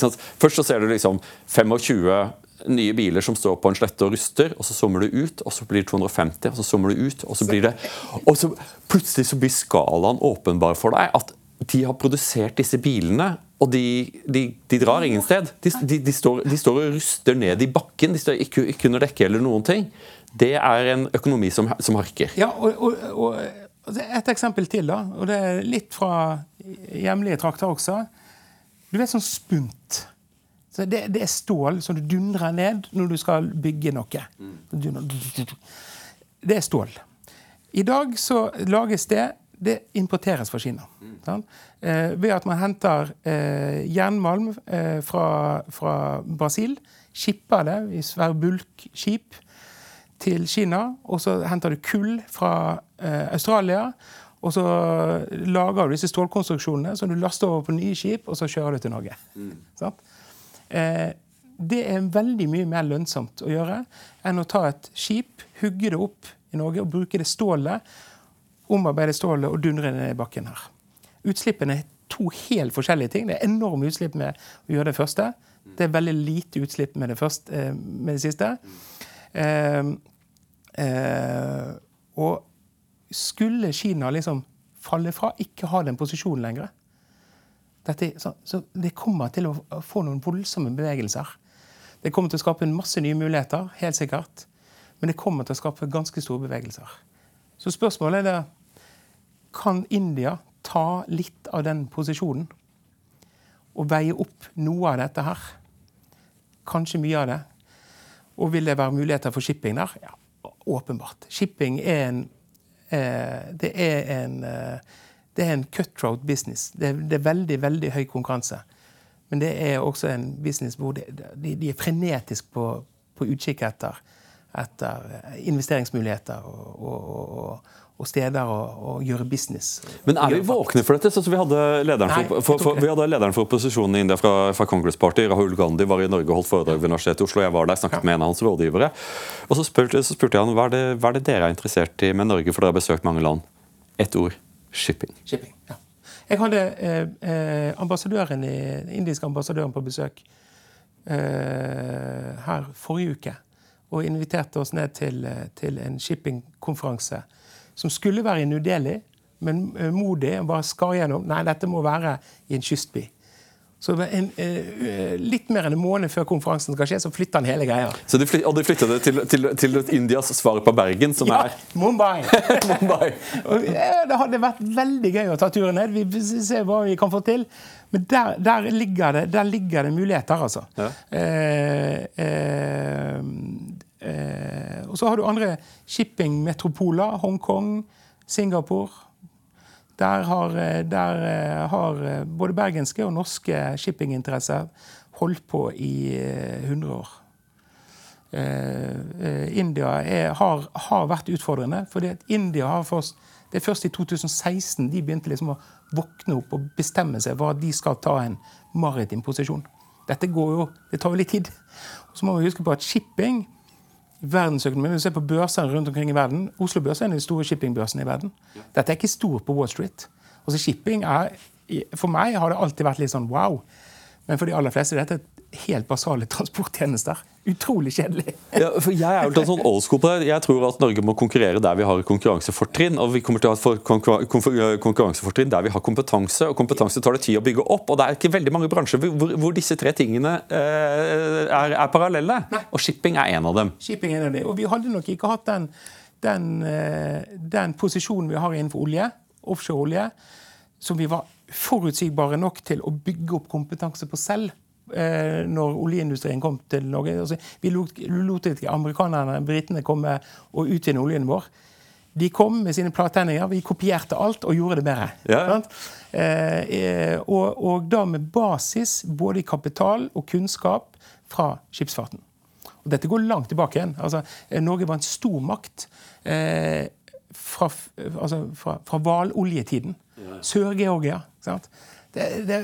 Først så ser du liksom 25 nye biler som står på en slette og ruster, og så zoomer du ut, og så blir det 250, og så zoomer du ut, og så blir det Og så plutselig så blir skalaen åpenbar for deg. At de har produsert disse bilene, og de, de, de drar ingen sted. De, de, står, de, står, og ruster ned i bakken. De står ikke, ikke under dekke eller noen ting. Det er en økonomi som, som harker. Ja, og, og, og, Et eksempel til, da. og Det er litt fra hjemlige trakter også. Du vet sånn spunt. Så det, det, er stål som du dundrer ned når du skal bygge noe. Det er stål. I dag så lages det det importeres fra Kina. Mm. Eh, ved at man henter eh, jernmalm eh, fra, fra, Brasil, skipper det i svære bulkskip til Kina, og så henter du kull fra eh, Australia. Og så lager du disse stålkonstruksjonene som du laster over på nye skip, og så kjører du til Norge. Mm. Det er veldig mye mer lønnsomt å gjøre enn å ta et skip, hugge det opp i Norge og bruke det stålet omarbeide stålet og dundre ned i bakken her. Utslippene er to helt forskjellige ting. Det er enorme utslipp med å gjøre det første. Det er veldig lite utslipp med det, første, eh, med det siste. Eh, eh, og skulle Kina liksom falle fra, ikke ha den posisjonen lenger dette, så, så, det kommer til å få noen voldsomme bevegelser. Det kommer til å skape masse nye muligheter, helt sikkert. Men det kommer til å skape ganske store bevegelser. Så spørsmålet er det kan India ta litt av den posisjonen og veie opp noe av dette her? Kanskje mye av det. Og vil det være muligheter for shipping der? Ja, åpenbart. Shipping er en eh, Det er en eh, det er en cutthroat business. Det er, det er, veldig veldig høy konkurranse. Men det er også en business hvor de, de, de er frenetisk på, på utkikk etter, etter investeringsmuligheter og, og, og, og steder å, å, gjøre business. Men er vi våkne for dette? Så vi, hadde lederen for, Nei, for, for, vi hadde lederen for opposisjonen i India fra, fra Congress Party, Rahul Gandhi, var i Norge og holdt foredrag ved Universitetet i Oslo. Jeg var der, snakket ja. med en av hans rådgivere. Og så spurte, så spurte jeg han hva er, det, hva er det dere er interessert i med Norge, for dere har besøkt mange land. Ett ord shipping. Shipping, ja. Jeg hadde eh, eh, ambassadøren i, indiske ambassadøren på besøk eh, her forrige uke. Og inviterte oss ned til, eh, til en shippingkonferanse som skulle være i New Delhi, men modig, og bare skar gjennom. Nei, dette må være i en kystby. Så en, uh, Litt mer enn en måned før konferansen skal skje, så flytter han hele greia. Så de flyt, og de flytta det til, til, til, Indias svar på Bergen, som ja, er Mumbai. Mumbai. det hadde vært veldig gøy å ta turen ned. Vi ser hva vi kan få til. Men der, der, ligger, det, der ligger, det, muligheter, altså. Ja. Eh, eh, Eh, og så har du andre shippingmetropoler. Hongkong, Singapore. Der har, eh, der eh, har, eh, både bergenske og norske shippinginteresser holdt på i 100 år. Eh, India er, har, har, vært utfordrende. fordi India har først, Det er først i 2016 de begynte liksom å våkne opp og bestemme seg for at de skal ta en maritim posisjon. Dette går jo, det tar jo litt tid. Og så må vi huske på at shipping verdensøkonomien. Hvis du ser på børsene rundt omkring i verden, Oslo Børs er en av de store shippingbørsene i verden. Dette er ikke stort på Wall Street. Altså Shipping er, For meg har det alltid vært litt sånn wow. Men for de aller fleste er dette helt basale transporttjenester. Utrolig kjedelig. ja, for jeg er jo sånn old school på det. Jeg tror at Norge må konkurrere der vi har konkurransefortrinn. Og vi kommer til å ha konkurransefortrinn der vi har kompetanse. Og kompetanse tar det tid å bygge opp. Og det er ikke veldig mange bransjer hvor, hvor disse tre tingene eh, er, er, parallelle. Nei. Og shipping er en av dem. Shipping er en av dem. Og vi hadde nok ikke hatt den, den, eh, den posisjonen vi har innenfor olje, offshoreolje, som vi var forutsigbare nok til å bygge opp kompetanse på selv eh, når oljeindustrien kom til Norge. Altså, vi lot, lot ikke amerikanerne, britene, komme og utvinne oljen vår. De kom med sine plattegninger vi kopierte alt og gjorde det bedre. Ja. Eh, eh, og, og, da med basis både i kapital og kunnskap fra skipsfarten. Og dette går langt tilbake igjen. Altså, eh, Norge var en stor makt eh, fra, altså, fra, fra hvaloljetiden. Ja. Sør-Georgia. Det, det,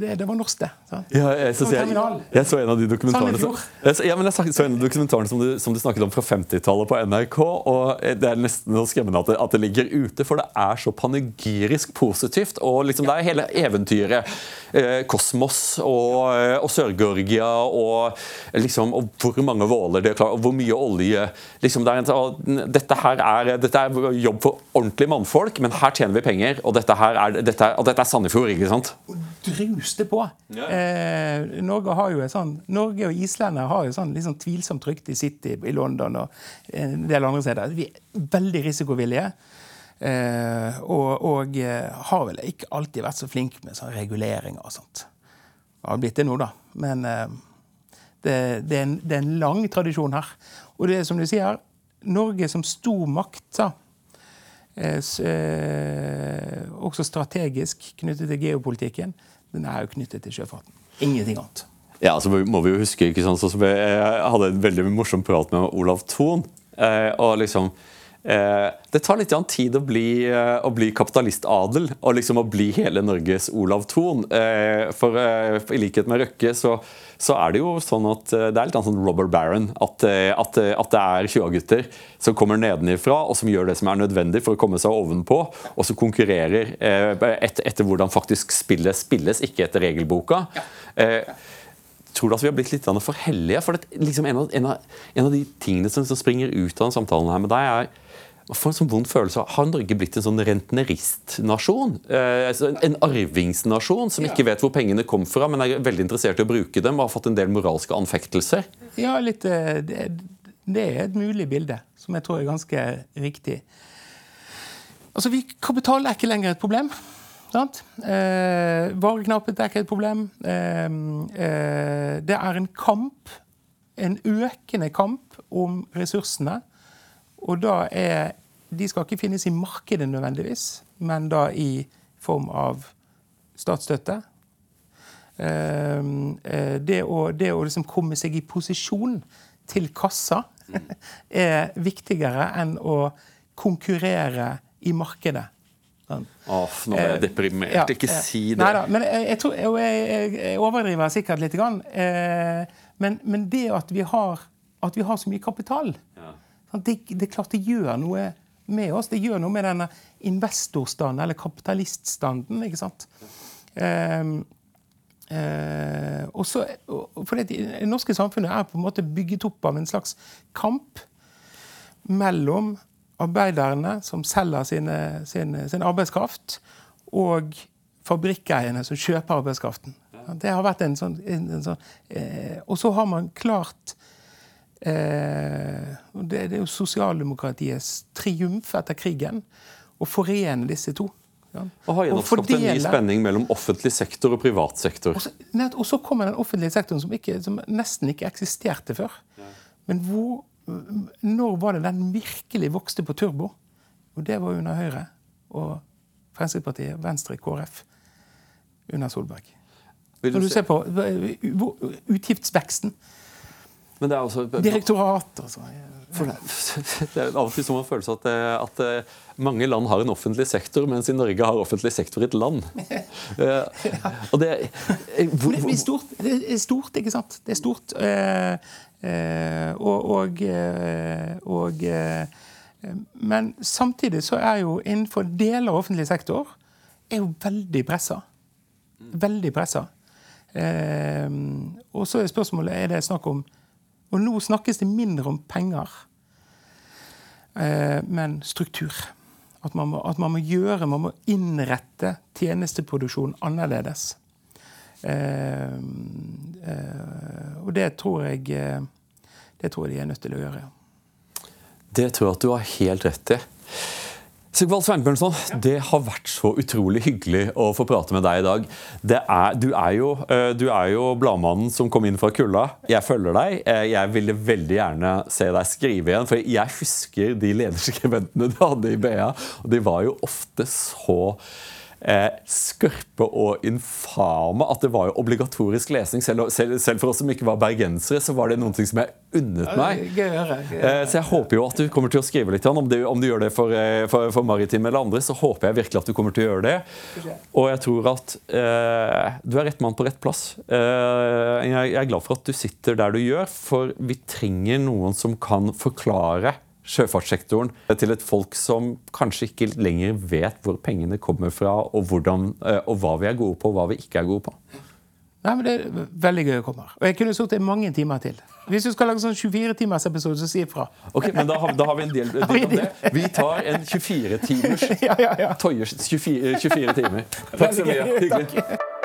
det, det var norsk, det. Ja, jeg, så, jeg, jeg så en av de dokumentarene som, jeg, ja, men jeg så- en av dokumentarene som du, som du snakket om fra 50-tallet på NRK. og Det er nesten så skremmende at det, at det ligger ute, for det er så panegyrisk positivt. og liksom Det er hele eventyret. Eh, kosmos og, eh, og Sør-Georgia og, liksom, og hvor mange våler de har klart, og hvor mye olje. Liksom, det er en, dette, her er, dette er jobb for ordentlige mannfolk, men her tjener vi penger. Og dette, her er, dette, er, og dette er Sandefjord, ikke sant? Druste på. Eh, Norge har jo et sånn, Norge og Islenderne har jo sånn litt sånn tvilsomt rykte i City i London og en del andre steder. Vi er veldig risikovillige. Eh, og, og eh, har vel ikke alltid vært så flinke med sånn reguleringer og sånt. Det har blitt det nå, da. Men eh, det, det, er en, det er en lang tradisjon her. Og det er som du sier, Norge som stor makt, da, også strategisk knyttet til geopolitikken, den er jo knyttet til sjøfarten. Ingenting annet. Ja, så må vi jo huske, ikke sant, jeg jeg hadde en veldig morsom prat med Olav Thon. Eh, og liksom eh, Det tar litt tid å bli, eh, å bli kapitalistadel, og liksom å bli hele Norges Olav Thon. Eh, for eh, i likhet med Røkke så, så er det jo sånn at eh, det er litt sånn robber baron. At, eh, at, eh, at det er 20-gutter som kommer nedenifra og som gjør det som er nødvendig for å komme seg ovenpå, og som konkurrerer eh, etter, hvordan faktisk spillet spilles, ikke etter regelboka. Eh, tror du at vi har blitt litt for hellige? For det, liksom en, av, en, av, en av de tingene som, som springer ut av den samtalen her med deg, er man får en sånn vond følelse av Har Norge blitt en sånn rentneristnasjon? Eh, altså en, en arvingsnasjon som ikke vet hvor pengene kom fra, men er veldig interessert i å bruke dem og har fått en del moralske anfektelser? Ja, litt, eh, det, det er et mulig bilde, som jeg tror er ganske riktig. Altså, vi, Kapital er ikke lenger et problem. Sant? Eh, vareknapphet er ikke et problem. Eh, eh, det er en kamp, en økende kamp, om ressursene. Og da er De skal ikke finnes i markedet nødvendigvis, men da i form av statsstøtte. Eh, eh, det å, det å liksom komme seg i posisjon til kassa er viktigere enn å konkurrere i markedet. Åh, nå er jeg deprimert. Ja, ikke eh, si det. Neida, men jeg, tror, jeg, overdriver sikkert litt. Eh, men, men det at vi, har, at vi har så mye kapital, sant, det, det klart det gjør noe med oss. Det gjør noe med denne investorstanden, eller kapitaliststanden. ikke sant? Um, eh, også, for det, det norske samfunnet er på en måte bygget opp av en slags kamp mellom arbeiderne som selger sine, sin, sin arbeidskraft, og fabrikkeierne som kjøper arbeidskraften. Det har vært en sånn, en, en sånn eh, Og så har man klart eh, det, det er jo sosialdemokratiets triumf etter krigen å forene disse to. Ja. Og har gjennomskapt en ny spenning mellom offentlig sektor og privat sektor. og så, og så kommer den offentlige sektoren som, ikke, som nesten ikke eksisterte før. Men hvor, når var det den virkelig vokste på turbo? Og det var under Høyre og Fremskrittspartiet, Venstre, KrF under Solberg. Når du se- ser på utgiftsveksten, Men det er også direktorat og sånn. For det, det er av og til som en følelse at, eh, at eh, mange land har en offentlig sektor, mens i Norge har offentlig sektor et land. ja. og det, eh, hvor, Det er stort, det er stort, ikke sant? Det er stort. Eh, eh, og og, eh, og eh, Men samtidig så er jo innenfor deler av offentlig sektor er jo veldig pressa. Veldig pressa. Eh, og så er spørsmålet er det snakk om Og nå snakkes det mindre om penger, eh, men struktur. At man, må, at man må gjøre, man må innrette tjenesteproduksjonen annerledes. Eh, eh, og det tror jeg eh, det tror jeg de er nødt til å gjøre. Det tror jeg at du har helt rett i. Sigvald Sveinbjørnson, det har vært så utrolig hyggelig å få prate med deg i dag. Det er, du, er jo, eh, du er jo bladmannen som kom inn fra kulda. Jeg følger deg. Eh, Jeg ville veldig gjerne se deg skrive igjen, for jeg husker de lederskribentene du hadde i BA. Og de var jo ofte så skarpe og infame at det var jo obligatorisk lesning. Selv, selv, selv, for oss som ikke var bergensere, så var det noen ting som jeg unnet meg. Eh, så jeg håper jo at du kommer til å skrive litt. Om du, om du gjør det for, eh, for, for Maritim eller andre, så håper jeg virkelig at du kommer til å gjøre det. Og jeg tror at eh, du er rett mann på rett plass. Eh, jeg, jeg er glad for at du sitter der du gjør, for vi trenger noen som kan forklare sjøfartssektoren til et folk som kanskje ikke lenger vet hvor pengene kommer fra, og, hvordan, eh, og hva vi er gode på, og hva vi ikke er gode på. Nei, men Det er veldig gøy å komme. her. Og jeg kunne sittet mange timer til. Hvis du skal lage sånn 24-timers episode, så si ifra. Ok, men da har, da har vi en del, del om det. Vi tar en 24-timers. ja, ja, ja. Toyers 24, 24 timer. Takk så mye. Hyggelig.